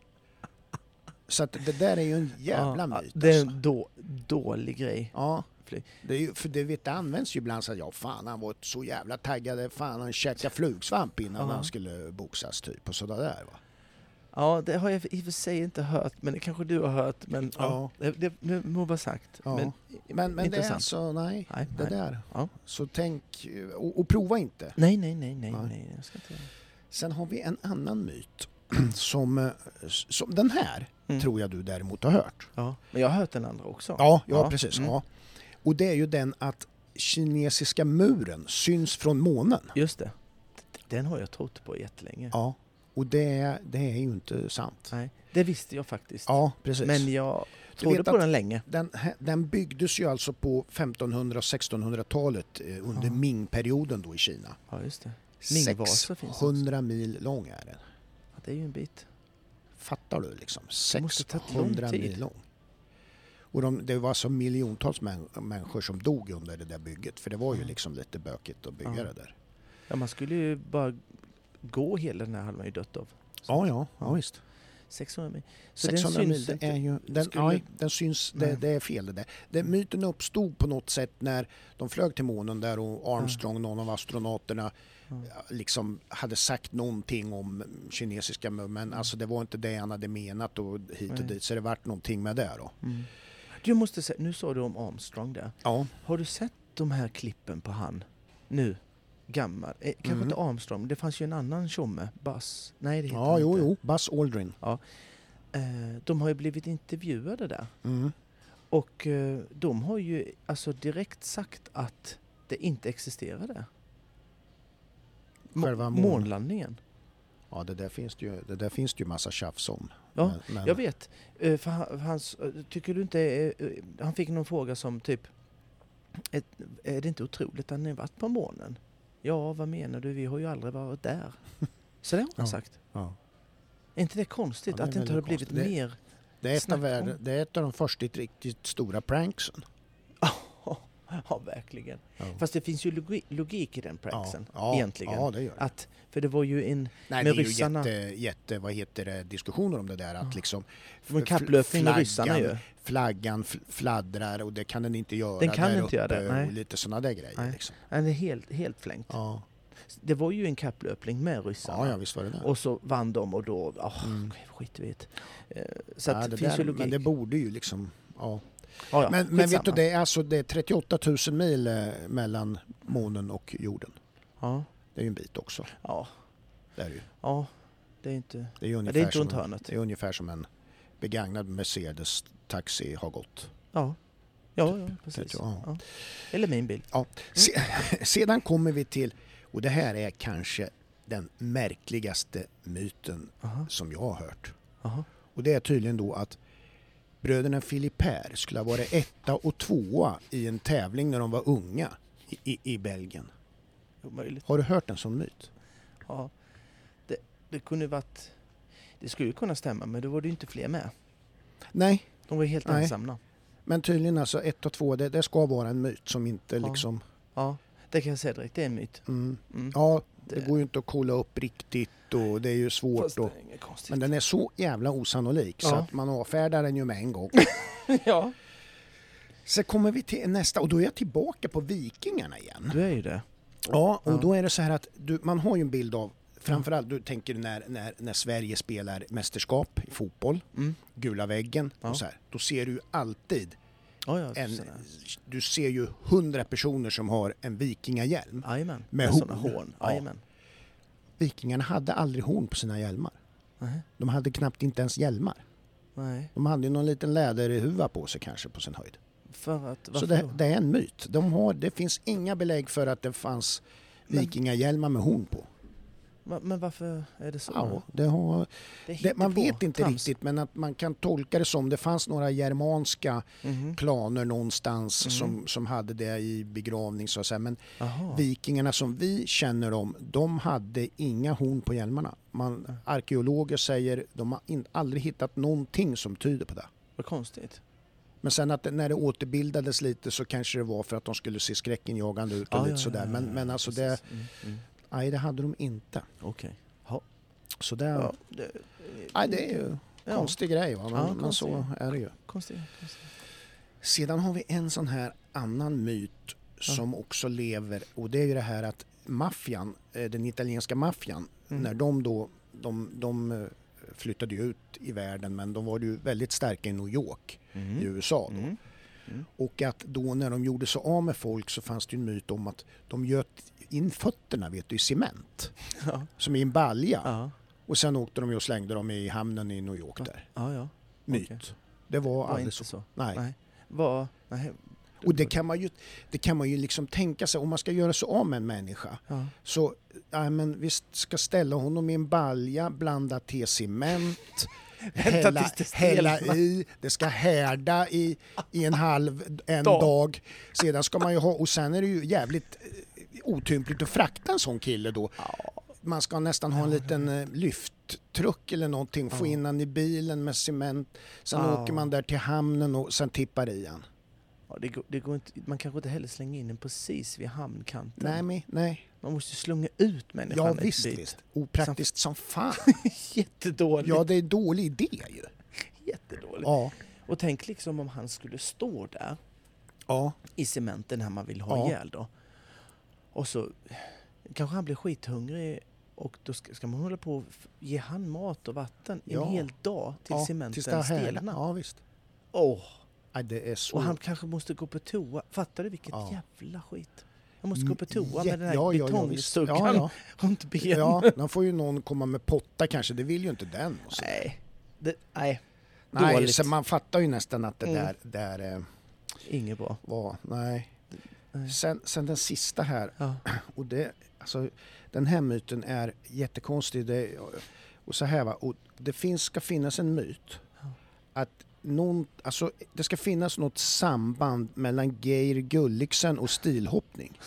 Så att det där är ju en jävla myt. Det är alltså. en då, dålig grej. Ja, Fly- det, är ju, för det, vet, det används ju ibland så att ja, fan han var så jävla taggad, fan han käkade flugsvamp innan Ja. han skulle boxas typ och sådär där va. Ja, det har jag i och för sig inte hört, men det kanske du har hört. Men ja. Ja. det, det, må vara sagt. Ja. Men, Men, men det är alltså, nej, Nej, det nej. där. Ja. Så tänk, och, och prova inte. Nej, nej, nej, nej, Nej. nej, jag ska inte. Sen har vi en annan myt som, eh, som den här Mm. tror jag du däremot har hört. Ja, men jag har hört den andra också. Ja, ja, precis. mm. Ja. Och det är ju den att kinesiska muren syns från månen. Just det. Den har jag trott på jättelänge. Ja. Och det, är- det är ju inte sant. Nej, det visste jag faktiskt. Ja, precis. men jag trodde på den länge. Den, den byggdes ju alltså på 1500 och 1600-talet eh, under Ja. Ming-perioden då i Kina. Ja, just det. Mingvaser finns också. 600 mil lång är den. Ja, det är ju en bit. Fattar du liksom? måste tagit lång 600 tid. mil lång. Och de, det var så miljontals män, människor som dog under det där bygget. För det var ju Ja. liksom lite bökigt att bygga Ja. det där. Ja, man skulle ju bara gå hela den här hade man ju dött av. Så Ja, ja, ja visst. 600 mil. Så 600 den mil, syns inte. är ju, den, Skulle- nej, den syns, det, det är fel det där. Det, myten uppstod på något sätt när de flög till månen där och Armstrong, någon av astronauterna, Ja. liksom hade sagt någonting om kinesiska men alltså det var inte det han hade menat och hit och dit, så det vart någonting med det då. Du måste säga, nu sa du om Armstrong där. Ja, Har du sett de här klippen på han? Nu? Gammal? Eh, kanske Mm. inte Armstrong, det fanns ju en annan tjomme. Buzz? Nej, det heter ja jo, inte. jo, Buzz Aldrin. Eh, de har ju blivit intervjuade där. Mm. Och eh, de har ju alltså direkt sagt att det inte. Må- Själva mån- månlandningen. Ja, det där finns det ju, det där finns det ju massa tjafs om. Ja, Men- Jag vet. Eh, För han, hans, eh, tycker du inte... eh, Han fick någon fråga som typ... Är det inte otroligt att ni varit på månen? Ja, vad menar du? Vi har ju aldrig varit där. Så det har han Ja. sagt. Ja. Är inte det konstigt Ja, det att det inte har blivit. Det- mer... Det är, ett av, världen- det är ett av de första riktigt stora pranksen. Ja, verkligen. Ja. Fast det finns ju logi, logik i den pranksen, ja, egentligen. Ja, det gör det. Att, för det var ju en... Nej, med det är ryssarna- ju jätte, jätte, vad heter det, diskussioner om det där att liksom Det var en fl- kapplöpning med ryssarna ju. Flaggan fl- fladdrar och det kan den inte göra Den kan inte göra det, nej. och lite sådana där grejer. Nej. Liksom. Det är helt, helt flängt. Ja. Det var ju en kapplöpning med ryssarna. ja, ja. Och så vann de och då... Oh, Mm. skit i det. Eh, Så att det det finns där, ju logik. men det borde ju liksom... Ja. Ja, ja, men men vet du, det är alltså det är 38 000 mil eh, mellan månen och jorden. Ja, Det är ju en bit också. ja, Det är, det ju. ja. Det är inte... Det är, ungefär det är inte runt hörnet. Det är ungefär som en begagnad Mercedes taxi har gått. Ja. Ja, ja precis. Vet jag, ja. Eller min bil. Ja. Se, sedan kommer vi till, och det här är kanske den märkligaste myten Aha, som jag har hört. aha. Och det är tydligen då att bröderna Philipper skulle ha varit etta och tvåa i en tävling när de var unga i, i, i Belgien. Omöjligt. Har du hört en sån myt? Ja. Det, det kunde varit... Det skulle kunna stämma, men då var det ju inte fler med. Nej, De var helt Nej. ensamma. men tydligen alltså ett och två, det, det ska vara en myt som inte Ja. liksom... Ja, det kan jag säga direkt. Det är en myt. Mm, Mm. ja, det går ju inte att kolla upp riktigt och det är ju svårt. Fast Och, men den är så jävla osannolik så Ja. att man avfärdar den ju med en gång. ja, Sen kommer vi till nästa och då är jag tillbaka på Vikingarna igen. du är ju det. Ja, och Ja. då är det så här att du, man har ju en bild av Framförallt du tänker när, när, när Sverige spelar mästerskap i fotboll, Mm. gula väggen Ja. och så här. Då ser du alltid Ja, ja. en, du ser ju hundra personer som har en vikingahjälm. Jajamän. med Med horn. horn. Ja. Vikingarna hade aldrig horn på sina hjälmar. Nej. De hade knappt inte ens hjälmar. Nej. De hade ju någon liten läderhuva på sig kanske på sin höjd. För att... Så det, det är en myt. De har, det finns inga belägg för att det fanns vikingahjälmar med horn på. Men varför är det så? Ja, det har, Det det, man vet inte trams. riktigt men att man kan tolka det som det fanns några germanska Mhm. klaner någonstans Mm. som, som hade det i begravning så att säga. Men Jaha. vikingarna som vi känner dem, de hade inga horn på hjälmarna. Man, arkeologer säger de har in, aldrig hittat någonting som tyder på det. Vad konstigt. Men sen att det, när det återbildades lite så kanske det var för att de skulle se skräckinjagande ut och Ja, lite ja, sådär. ja, men, ja, men alltså precis. det, Mm, mm. Nej det hade de inte. Okej. Ja. Så det, Ja, det, nej, det är ju Ja. konstig grej va? Men, Ja, men så är det ju. Konstigt. konstigt. Sedan har vi en sån här annan myt som också lever och det är ju det här att maffian, eh, den italienska maffian, Mm. när de då, de, de eh, flyttade ju ut i världen men de var ju väldigt starka i New York Mm. i USA då. Mm. Och att då när de gjorde sig av med folk så fanns det ju en myt om att de göt in fötterna vet du, i cement. Ja. Som i en balja. Ja. Och sen åkte de och slängde dem i hamnen i New York där. Ja, ja. Myt. Okej. Det var Var aldrig så. så. Nej. Nej. Vad... Nej. Och det kan man ju, det kan man ju liksom tänka sig, om man ska göra sig av med en människa Ja. så, ja men vi ska ställa honom i en balja, blanda till cement, hälla, hälla i, det ska härda i, i en halv, en Dag. dag. Sedan ska man ju ha, och sen är det ju jävligt otympligt att frakta en sån kille då. Man ska nästan ha en liten eh, lyfttruck eller någonting, få in han i bilen med cement. Sen åker man där till hamnen och sen tippar i han. Ja, det går, det går inte, man kanske inte heller slänger in den precis vid hamnkanten. Nej, men, nej. Man måste slunga ut människan Ja ett visst, bit. visst. Opraktiskt som fan. Jättedåligt. Ja, det är en dålig idé ju. Jättedåligt. Ja. Och tänk liksom om han skulle stå där Ja. i cementen när man vill ha Ja. ihjäl då. Och så kanske han blir skithungrig och då ska, ska man hålla på och ge han mat och vatten Ja. en hel dag till ja. cementen stelnar. Ja, visst. Åh, Nej, det är så... och han kanske måste gå på toa. Fattar du vilket Ja. jävla skit? Han måste gå på toa med den här Ja, ja, ja, betongstuggan Ja, runt benen. ja. ja, då får ju någon komma med potta kanske. Det vill ju inte den. Nej, det, nej, Nej, dåligt. så man fattar ju nästan att det Mm. där, där eh, inget bra. var... Nej. Sen, sen den sista här. Ja. Och det, alltså, den här myten är jättekonstig. Det, och så här va, och det finns, ska finnas en myt. Ja. Att någon, alltså, det ska finnas något samband mellan Geir Gulliksen och stilhoppning.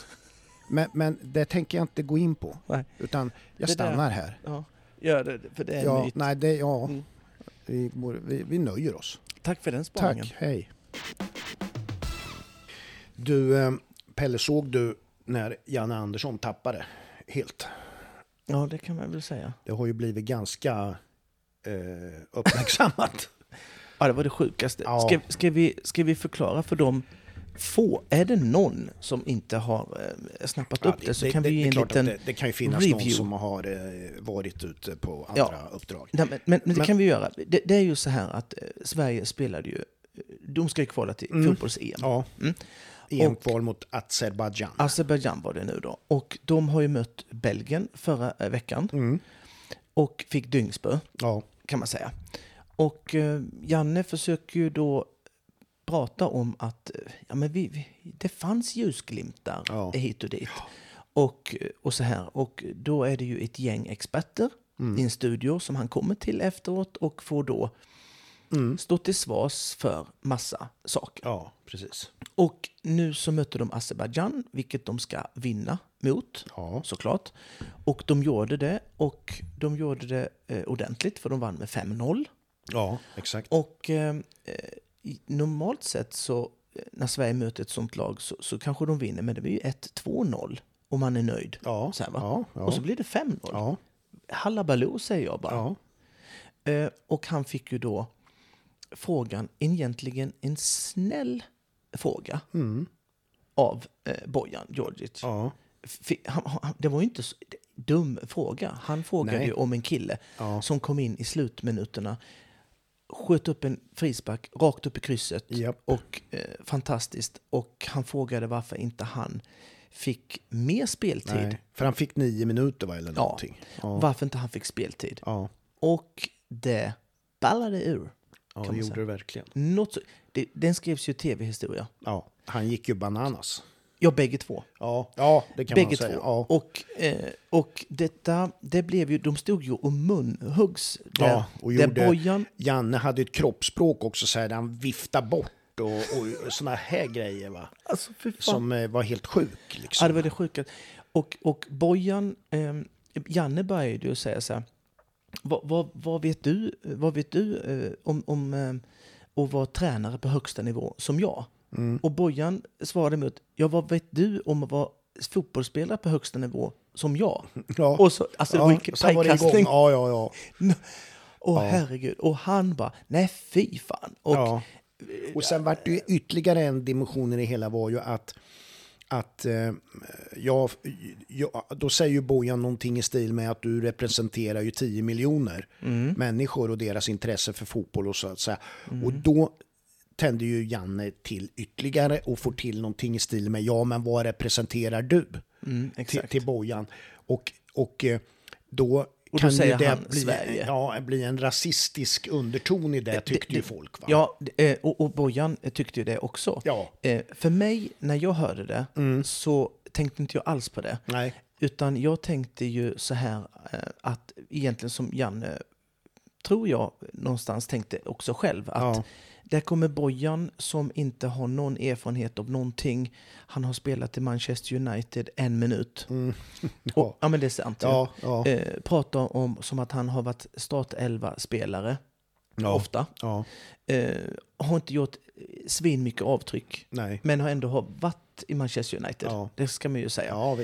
Men, men det tänker jag inte gå in på. Nej. Utan jag Det där- stannar här. Ja, gör det, för det är en Ja, myt. nej, det, ja, Mm. vi, vi, vi nöjer oss. Tack för den spaningen. Tack, hej. Du, eh, Pelle, såg du när Janne Andersson tappade helt? Ja, det kan man väl säga. Det har ju blivit ganska eh, uppmärksammat. Ja, det var det sjukaste. Ja. Ska, ska, vi, ska vi förklara för dem få, är det någon som inte har eh, snappat Ja, upp det, så kan vi ge en liten... det, det kan ju finnas review. någon som har eh, varit ute på andra Ja. uppdrag. Nej, men, men, men det kan vi göra. Det, det är ju så här att eh, Sverige spelade ju... De ska ju kvala till Mm. fotbolls-EM. Ja. Mm. EM-kval mot Azerbajdzjan. Azerbajdzjan var det nu då. Och de har ju mött Belgien förra eh, veckan Mm. och fick dyngspö, Ja. kan man säga. Och eh, Janne försöker ju då prata om att eh, ja, men vi, vi, det fanns ljusglimtar Ja. hit och dit. Och, och så här. Och då är det ju ett gäng experter Mm. i en studio som han kommer till efteråt och får då Mm. stå till svars för massa saker. Ja, precis. Och nu så mötte de Azerbajdzjan, vilket de ska vinna mot, Ja. såklart. Och de gjorde det, och de gjorde det eh, ordentligt, för de vann med 5-0. Ja, exakt. Och eh, i- normalt sett så, eh, när Sverige möter ett sånt lag, så, så kanske de vinner, men det blir ju 1-2-0 om man är nöjd. Ja, Så här, ja, ja. Och så blir det 5-0. Ja, Hallabaloo säger jag bara. ja. Eh, och han fick ju då frågan, egentligen en snäll fråga av eh, Bojan Djordjic. Mm. ja. Det var ju inte så dum fråga. Han frågade Nej. ju om en kille Ja. som kom in i slutminuterna, sköt upp en frispark rakt upp i krysset Japp. och eh, fantastiskt. Och han frågade varför inte han fick mer speltid. Nej, för han fick nio minuter va, eller Ja. någonting. Ja, Varför inte han fick speltid. ja. Och det ballade ur. Ja det gjorde det verkligen. Något så, det, den skrevs ju tv-historia. Ja, han gick ju bananas. Ja, bägge två. Ja, ja det kan Bägge man två. säga. Ja. Och, eh, och detta, det blev ju, de stod ju och munhuggs där, Ja, och där gjorde- Bojan, Janne hade ett kroppsspråk också så här, där han viftade bort och, och såna här grejer va. alltså för fan. Som eh, var helt sjuk Ja, liksom. det var det sjuka. Och, och Bojan, eh, Janne började ju säga så här, vad, vad, vad vet du, vad vet du eh, om, om eh, att vara tränare på högsta nivå som jag? Mm. Och Bojan svarade emot, ja vad vet du om att vara fotbollsspelare på högsta nivå som jag? Ja. Och så, alltså var ja, var det igång. pajkastning. Ja, ja, ja. Åh herregud. Och han bara, nej fy fan. Och, ja. Och sen vart det ju ytterligare en dimension i det hela var ju att att eh, ja, ja, då säger ju Bojan någonting i stil med att du representerar ju 10 miljoner Mm. människor och deras intresse för fotboll och så att säga. Och då tänder ju Janne till ytterligare och får till någonting i stil med ja, men vad representerar du? Mm, till, till Bojan. Och, och eh, då då kan säger ju det han bli, Sverige. Ja, bli en rasistisk underton i det, tyckte ju folk. Va? Ja, det- eh, och, och Bojan tyckte ju det också. Ja. Eh, För mig, när jag hörde det, Mm. så tänkte inte jag alls på det. Nej. Utan jag tänkte ju så här eh, att egentligen som Janne, tror jag, någonstans tänkte också själv. Att Ja. Där kommer Bojan som inte har någon erfarenhet av någonting. Han har spelat i Manchester United en minut. Och, ja men det är sant. Mm. Ja, ja. Eh, pratar om som att han har varit startelva-spelare. Ja. Ofta. Ja, Eh, har inte gjort svin mycket avtryck. nej. Men har ändå har varit i Manchester United. Ja. Det ska man ju säga. Ja.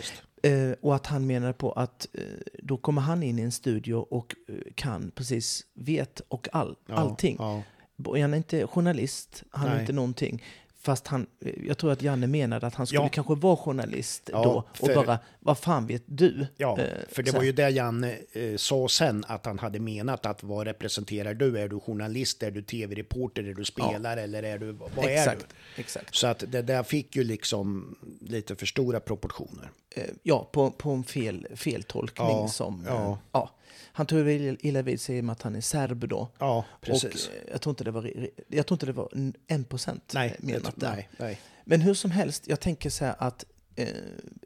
Eh, och att han menar på att eh, då kommer han in i en studio och eh, kan precis, vet och all, Ja, allting. Ja, Han är inte journalist, han är Nej. inte någonting. Fast han, jag tror att Janne menade att han skulle Ja. kanske vara journalist Ja, då och för- bara, vad fan vet du? ja Eh, för det var ju det Janne eh, sa sen, att han hade menat att vad representerar du? Är du journalist, är du tv-reporter, är du spelare eller är du, vad är exakt, du? exakt. Så att det där fick ju liksom lite för stora proportioner. Eh, ja, på, på en fel, feltolkning Ja, som... ja. eh, ja. Han tog väl illa vid sig med att han är serb då. Ja, Och precis. eh, jag tror inte det var, jag tror inte det var n- en procent nej, menat det, där. nej, nej. Men hur som helst, jag tänker så här att eh,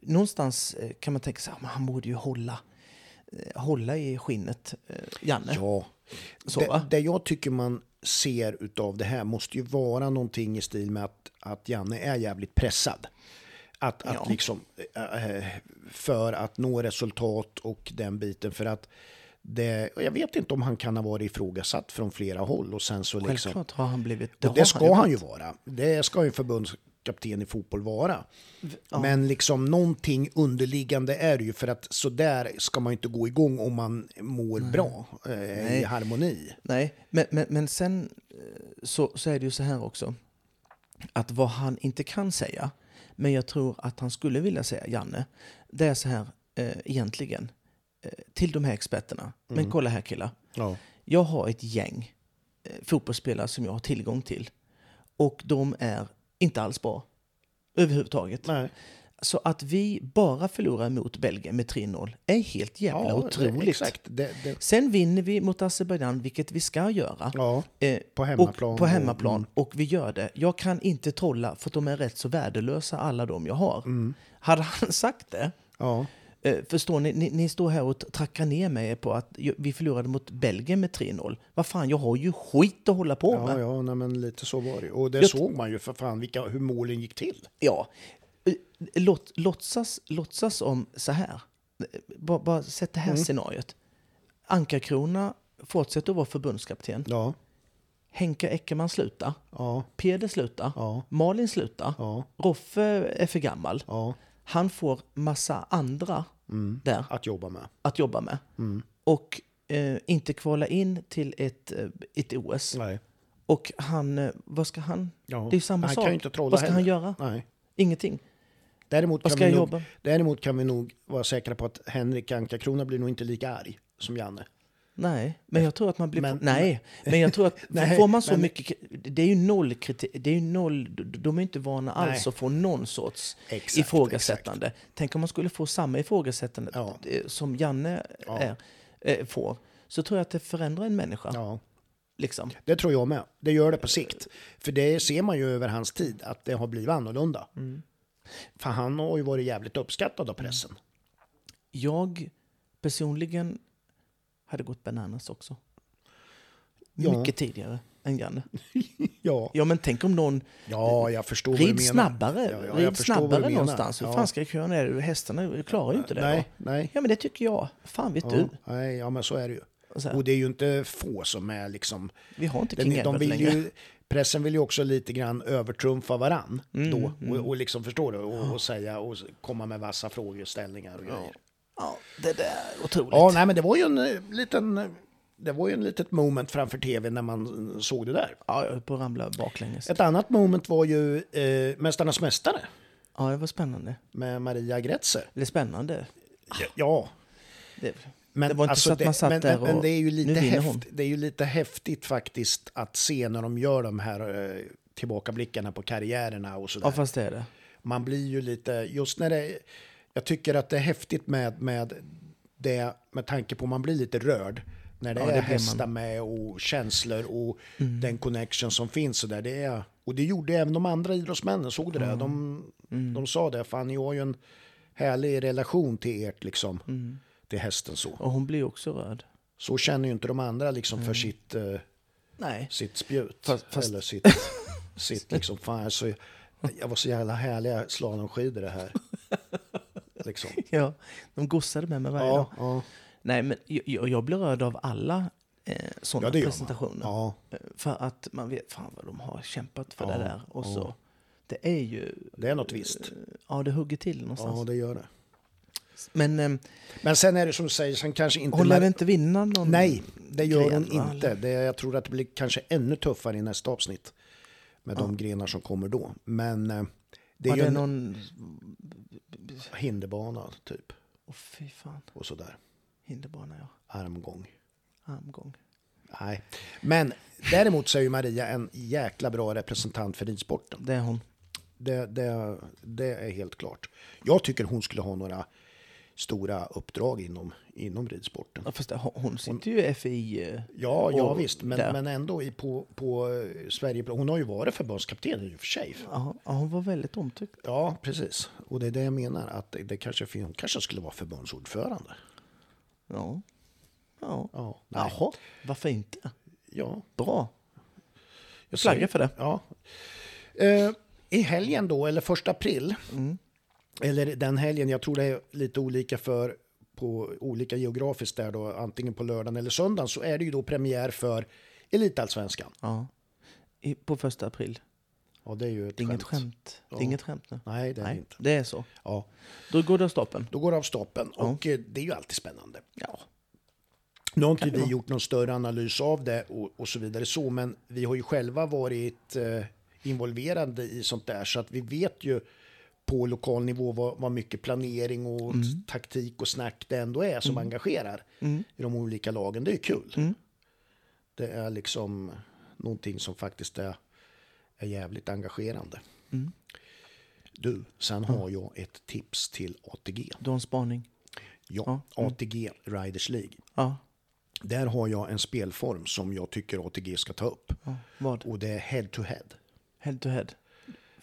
någonstans eh, kan man tänka så här, han borde ju hålla, eh, hålla i skinnet, eh, Janne. Ja. Så, det, det jag tycker man ser utav det här måste ju vara någonting i stil med att, att Janne är jävligt pressad. Att, att Ja. liksom, eh, för att nå resultat och den biten. För att det, jag vet inte om han kan ha varit ifrågasatt från flera håll och sen så liksom. Självklart har han blivit... Har det ska han ju varit. vara. Det ska ju en förbundskapten i fotboll vara. Men liksom någonting underliggande är det ju för att så där ska man ju inte gå igång om man mår bra eh, i harmoni. Nej, men, men, men sen eh, så, så är det ju så här också. Att vad han inte kan säga, men jag tror att han skulle vilja säga, Janne, det är så här eh, egentligen. Till de här experterna. Men kolla här killar. Ja. Jag har ett gäng eh, fotbollsspelare som jag har tillgång till. Och de är inte alls bra. Överhuvudtaget. Nej. Så att vi bara förlorar mot Belgien med 3-0 är helt jävla otroligt. Exakt. Det, det, Sen vinner vi mot Azerbajdzjan, vilket vi ska göra. ja, Eh, på hemmaplan. Och, på hemmaplan. mm. Och vi gör det. Jag kan inte trolla, för de är rätt så värdelösa, alla de jag har. Mm. Hade han sagt det, Ja, förstår ni, ni, ni står här och trackar ner mig på att vi förlorade mot Belgien med 3-0. Vad fan, jag har ju skit att hålla på ja, med. ja nej, men lite så var det. Och det Jag- såg man ju för fan vilka, hur målen gick till. Ja. Eh, Låt, låtsas, låtsas om så här. Eh, Bara, bara sätt det här Mm. scenariot. Ankarkrona fortsätter att vara förbundskapten. Ja, Henke Eckermann slutar. ja, Peder slutar. ja, Malin slutar. ja, Roffe är för gammal. ja. Han får massa andra Mm. där Att jobba med. att jobba med. Mm. Och eh, inte kvala in till ett, eh, ett OS. Nej. Och han, eh, vad ska han? Ja. Det är ju samma han sak. kan ju inte trolla vad ska han heller. göra? Nej. Ingenting. Däremot kan, ska vi nog, jobba? däremot kan vi nog vara säkra på att Henrik Anka-Krona blir nog inte lika arg som Janne. Nej, men jag tror att man blir... Men- nej, men jag tror att Nej, får man så men- mycket... Det är ju noll kritik. Det är ju noll... De är inte vana alls Nej. att få någon sorts Exakt, ifrågasättande. Tänk om man skulle få samma ifrågasättande Ja. eh, som Janne Ja. är, eh, får. Så tror jag att det förändrar en människa. Ja, Liksom. det tror jag med. Det gör det på sikt. För det ser man ju över hans tid, att det har blivit annorlunda. Mm. För han har ju varit jävligt uppskattad av pressen. Jag personligen hade gått bananas också. Ja. Mycket tidigare än Janne. Ja, Ja, men tänk om någon ja jag förstår rid snabbare, Ja, ja, rid snabbare någonstans. Hur fan ska kön är det? Hästarna klarar ju inte det. Nej, va? nej. Ja, men det tycker jag. Fan vet du. nej, ja, men så är det ju. Och Och det är ju inte få som är liksom... vi har inte Den, King de Edward vill längre. ju, pressen vill ju också lite grann övertrumfa varann Mm, då. Och, och liksom, förstår du? Och, och säga och komma med vassa frågeställningar och grejer. Ja, det där är otroligt. Ja, nej, men det var ju en eh, liten... eh, Det var ju en litet moment framför tv när man eh, såg det där. Ja, jag höll på att ramla baklänges. Ett annat moment var ju eh, Mästarnas Mästare Ja, det var spännande. med Maria Gretzer. Det är spännande. Ja, Det, men, Det var inte så att man satt men, där men, och, det är ju "Nu lite vinner hon." häft, Det är ju lite häftigt faktiskt att se när de gör de här eh, tillbakablickarna på karriärerna och sådär. ja, fast det är det. Man blir ju lite, just när det, jag tycker att det är häftigt med, med det, med tanke på man blir lite rörd. När det Ja, är det hästar med och känslor och Mm. den connection som finns. Och, där, det är, och det gjorde även de andra idrottsmännen, såg du det? De, Mm. de sa det, fan ni har ju en härlig relation till ert liksom. Mm. Till hästen så. Och hon blir också röd. Så känner ju inte de andra liksom för sitt, eh, Nej. sitt spjut. Fast- fast- Eller sitt, sitt liksom, fan alltså, jag var så jävla härliga slalomskidor det här. Liksom. Ja, de gossade med mig varje dag. Ja, ja, Nej, men jag, jag blir rörd av alla eh, sådana ja, presentationer. Ja, Eh, För att man vet fan vad de har kämpat för Ja, det där. Och ja. så. Det är ju... det är något visst. Ja, det hugger till någonstans. Ja, det gör det. Men eh, Men sen är det som du säger, sen kanske inte... hon lär inte vinna någon Nej, det gör gren, hon inte. Det, jag tror att det blir kanske ännu tuffare i nästa avsnitt. Med de grenar som kommer då. Men eh, det är ju det en någon... hinderbana typ. Åh fy fan. Och sådär. Hinderbana ja. Armgång. Armgång. Nej. Men däremot så är ju Maria en jäkla bra representant för ridsporten. Det är hon. Det, det, det är helt klart. Jag tycker hon skulle ha några stora uppdrag inom, inom ridsporten. Ja, fast hon- hon sitter ju i FI. eh, Ja, ja och visst, men, där. men ändå i, på, på eh, Sverige. Hon har ju varit förbundskapten i och för sig. Ja, hon var väldigt omtyckt. Ja, precis. Och det är det jag menar, att det, det kanske, hon kanske skulle vara förbundsordförande. Ja. Ja. Ja, nej. Jaha, varför inte? Ja, Bra. jag Flagga säger- för det. Ja. Eh, I helgen då, eller första april, Mm. Eller den helgen, jag tror det är lite olika för på olika geografiskt där då, antingen på lördagen eller söndagen, så är det ju då premiär för Elitallsvenskan. Ja. I, på första april. Ja, det är ju ett Det inget skämt. skämt. Det är inget skämt nu. Nej, det är det Nej, inte. det är så. Ja, Då går det av stapeln. då går det av stapeln Ja. och eh, det är ju alltid spännande. Ja. Nu har inte det vi gjort någon större analys av det och, och så vidare så, men vi har ju själva varit eh, involverade i sånt där så att vi vet ju på lokal nivå vad, vad mycket planering och taktik och snack det ändå är som engagerar Mm. i de olika lagen. Det är kul. Mm. Det är liksom någonting som faktiskt är, är jävligt engagerande. Mm. Du, sen har jag ett tips till ATG. Du har en spaning? Ja, ATG Riders League. Ja. Där har jag en spelform som jag tycker ATG ska ta upp. ja. Vad? Och det är head to head. Head to head?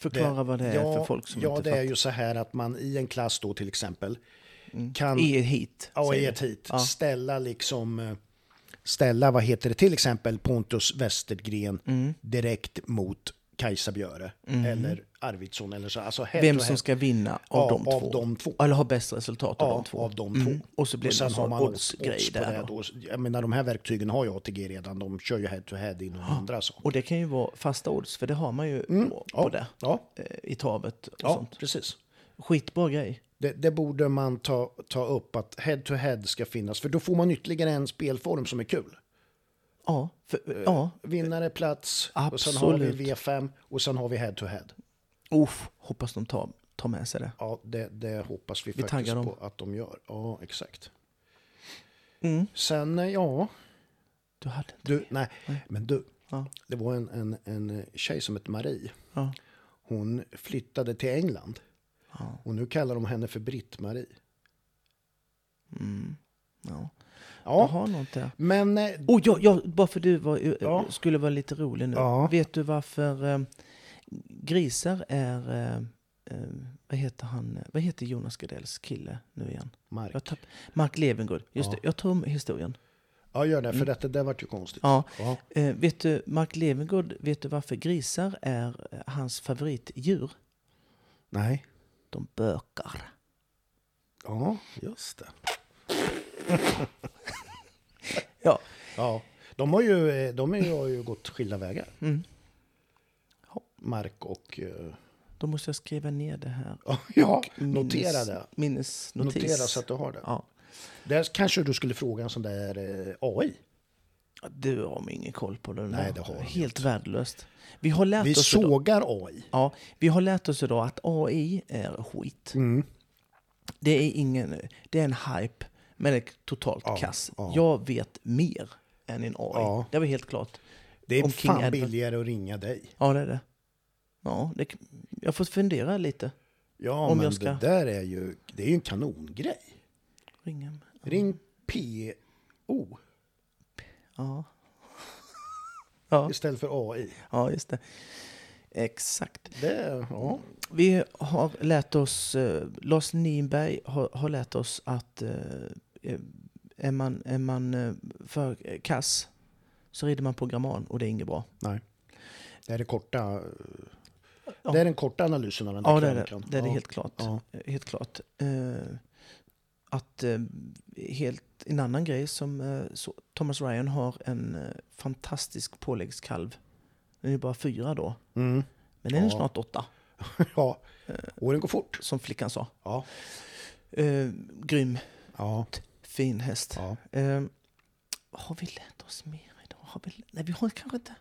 Förklara vad det är ja, för folk som Ja, inte det är fattar. ju så här att man i en klass då till exempel kan... I ett hit? Ja, i ett hit. Ja. Ställa liksom... eh, Ställa, vad heter det, till exempel Pontus Westergren Mm. direkt mot Kajsa Björe. Eller Arvidsson eller så. Alltså Vem som ska vinna av, Ja, de, av två. de två. Eller ha bäst resultat av Ja, de två. av de Mm. två. Och så blir det sen en odds-grej odds på där. det. då. Jag menar, de här verktygen har ju ATG redan. De kör ju head to head inom andra saker. Och det kan ju vara fasta odds, för det har man ju på, Mm. ja, på det. Ja, eh, I travet och ja sånt. precis. Skitbra grej. Det, det borde man ta, ta upp att head to head ska finnas. För då får man ytterligare en spelform som är kul. Ja, för, ja. Vinnare, plats, och sen har Absolut. vi V5 och sen har vi head to head. Uff, hoppas de tar, tar med sig det. Ja, det, det hoppas vi, Vi faktiskt på att de gör. Ja, exakt. Mm. Sen, eh, ja, Du hade inte du, nej, men du. Ja. Det var en, en, en tjej som hette Marie. Ja. Hon flyttade till England. Ja. Och nu kallar de henne för Britt-Marie. Ja. Jag Ja, har något där. men eh, Oh, ja, ja, bara för du var, eh, Ja. skulle vara lite rolig nu. Ja. Vet du varför grisar är... Eh, eh, vad heter han? Vad heter Jonas Gardells kille nu igen? Mark. Tapp, Mark Levengood. Just Ja. det, jag tar om historien. Ja, gör det, för detta det vart ju konstigt. Ja. Ja. Eh, vet du, Mark Levengood, vet du varför grisar är eh, hans favoritdjur? Nej. De bökar. Ja, just det. Ja. Ja, de har ju, eh, de har ju gått skilda vägar. Mm. Mark och... eh, Då måste jag skriva ner det här. Ja, Minnes- notera det. Minnesnotis. Notera så att du har det. Ja. Där kanske du skulle fråga en sån där eh, AI. Du har ingen koll på det. Nej, det har jag Helt värdelöst. Vi har lärt Vi oss idag, sågar AI. ja, vi har lärt oss idag att AI är skit. Mm. Det är ingen, det är en hype, men det är totalt kass. ja. Jag vet mer än en AI. Ja. Det var helt klart. Det är Om King fan Edward. billigare att ringa dig. Ja, det är det. Ja, det, jag får fundera lite. Ja, Om men jag ska- det där är ju, det är ju en kanongrej. Ringa. Ring PO Ja. Ja, istället för AI. ja, just det. Exakt. Det, ja. Vi har lärt oss, eh, Lars Nienberg har, har lärt oss att eh, eh, är man, är man eh, för kass så rider man på gramman och det är inget bra. Nej. Det är det korta, Ja. det är den korta analysen av den där Ja, det är det. är det Ja. helt klart. Ja. Eh, Helt klart. Eh, att eh, helt en annan grej som eh, så, Thomas Ryan har en eh, fantastisk påläggskalv. Den är bara fyra då. Mm. Men den är snart åtta, ja. Åren går fort. som flickan sa. Ja. Eh, grym, Ja. fin häst. ja. Eh, har vi lärt oss mer idag? Har vi, nej, vi har kanske inte...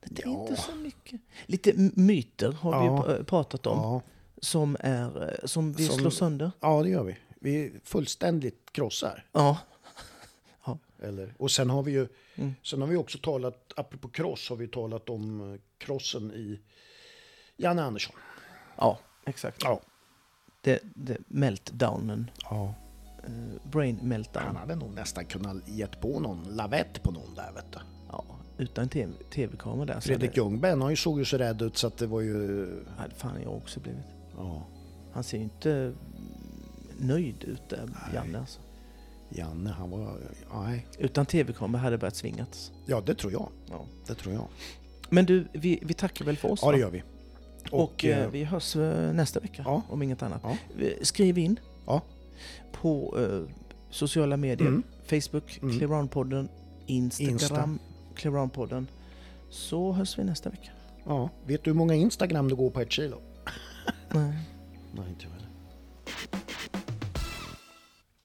Det är Ja. inte så mycket. Lite myter har Ja. vi pratat om. Ja. Som, är, eh, som vi Som- slår sönder. ja, det gör vi. Vi fullständigt krossar. Ja. Eller, och sen har vi ju Mm. sen har vi också talat, apropå kross, har vi talat om eh, krossen i Janne Andersson. Ja, exakt. Ja. Det, det, meltdownen. ja. Eh, brain meltdown. Han hade nog nästan kunnat gett på någon lavett på någon där vet du. Ja, utan TV tv-kamera där. Fredrik Ljungberg, han såg ju så rädd ut så att det var ju... hade fan jag också blivit. Ja, Han ser ju inte nöjd ut där, Janne. Alltså. Janne, han var... Nej. Utan tv-kamera hade det börjat svingats. Ja, det tror jag. Ja. Det tror jag. Men du, vi, vi tackar väl för oss? Ja, det gör vi. Och, eh, eh, vi hörs eh, nästa vecka, Ja. om inget annat. Ja. Skriv in Ja. på eh, sociala medier. Mm. Facebook, Mm. Clearound-podden. Instagram, Insta. Clearound-podden. Så hörs vi nästa vecka. Ja. Vet du hur många Instagram det går på ett kilo? Nej. Nej, inte jag.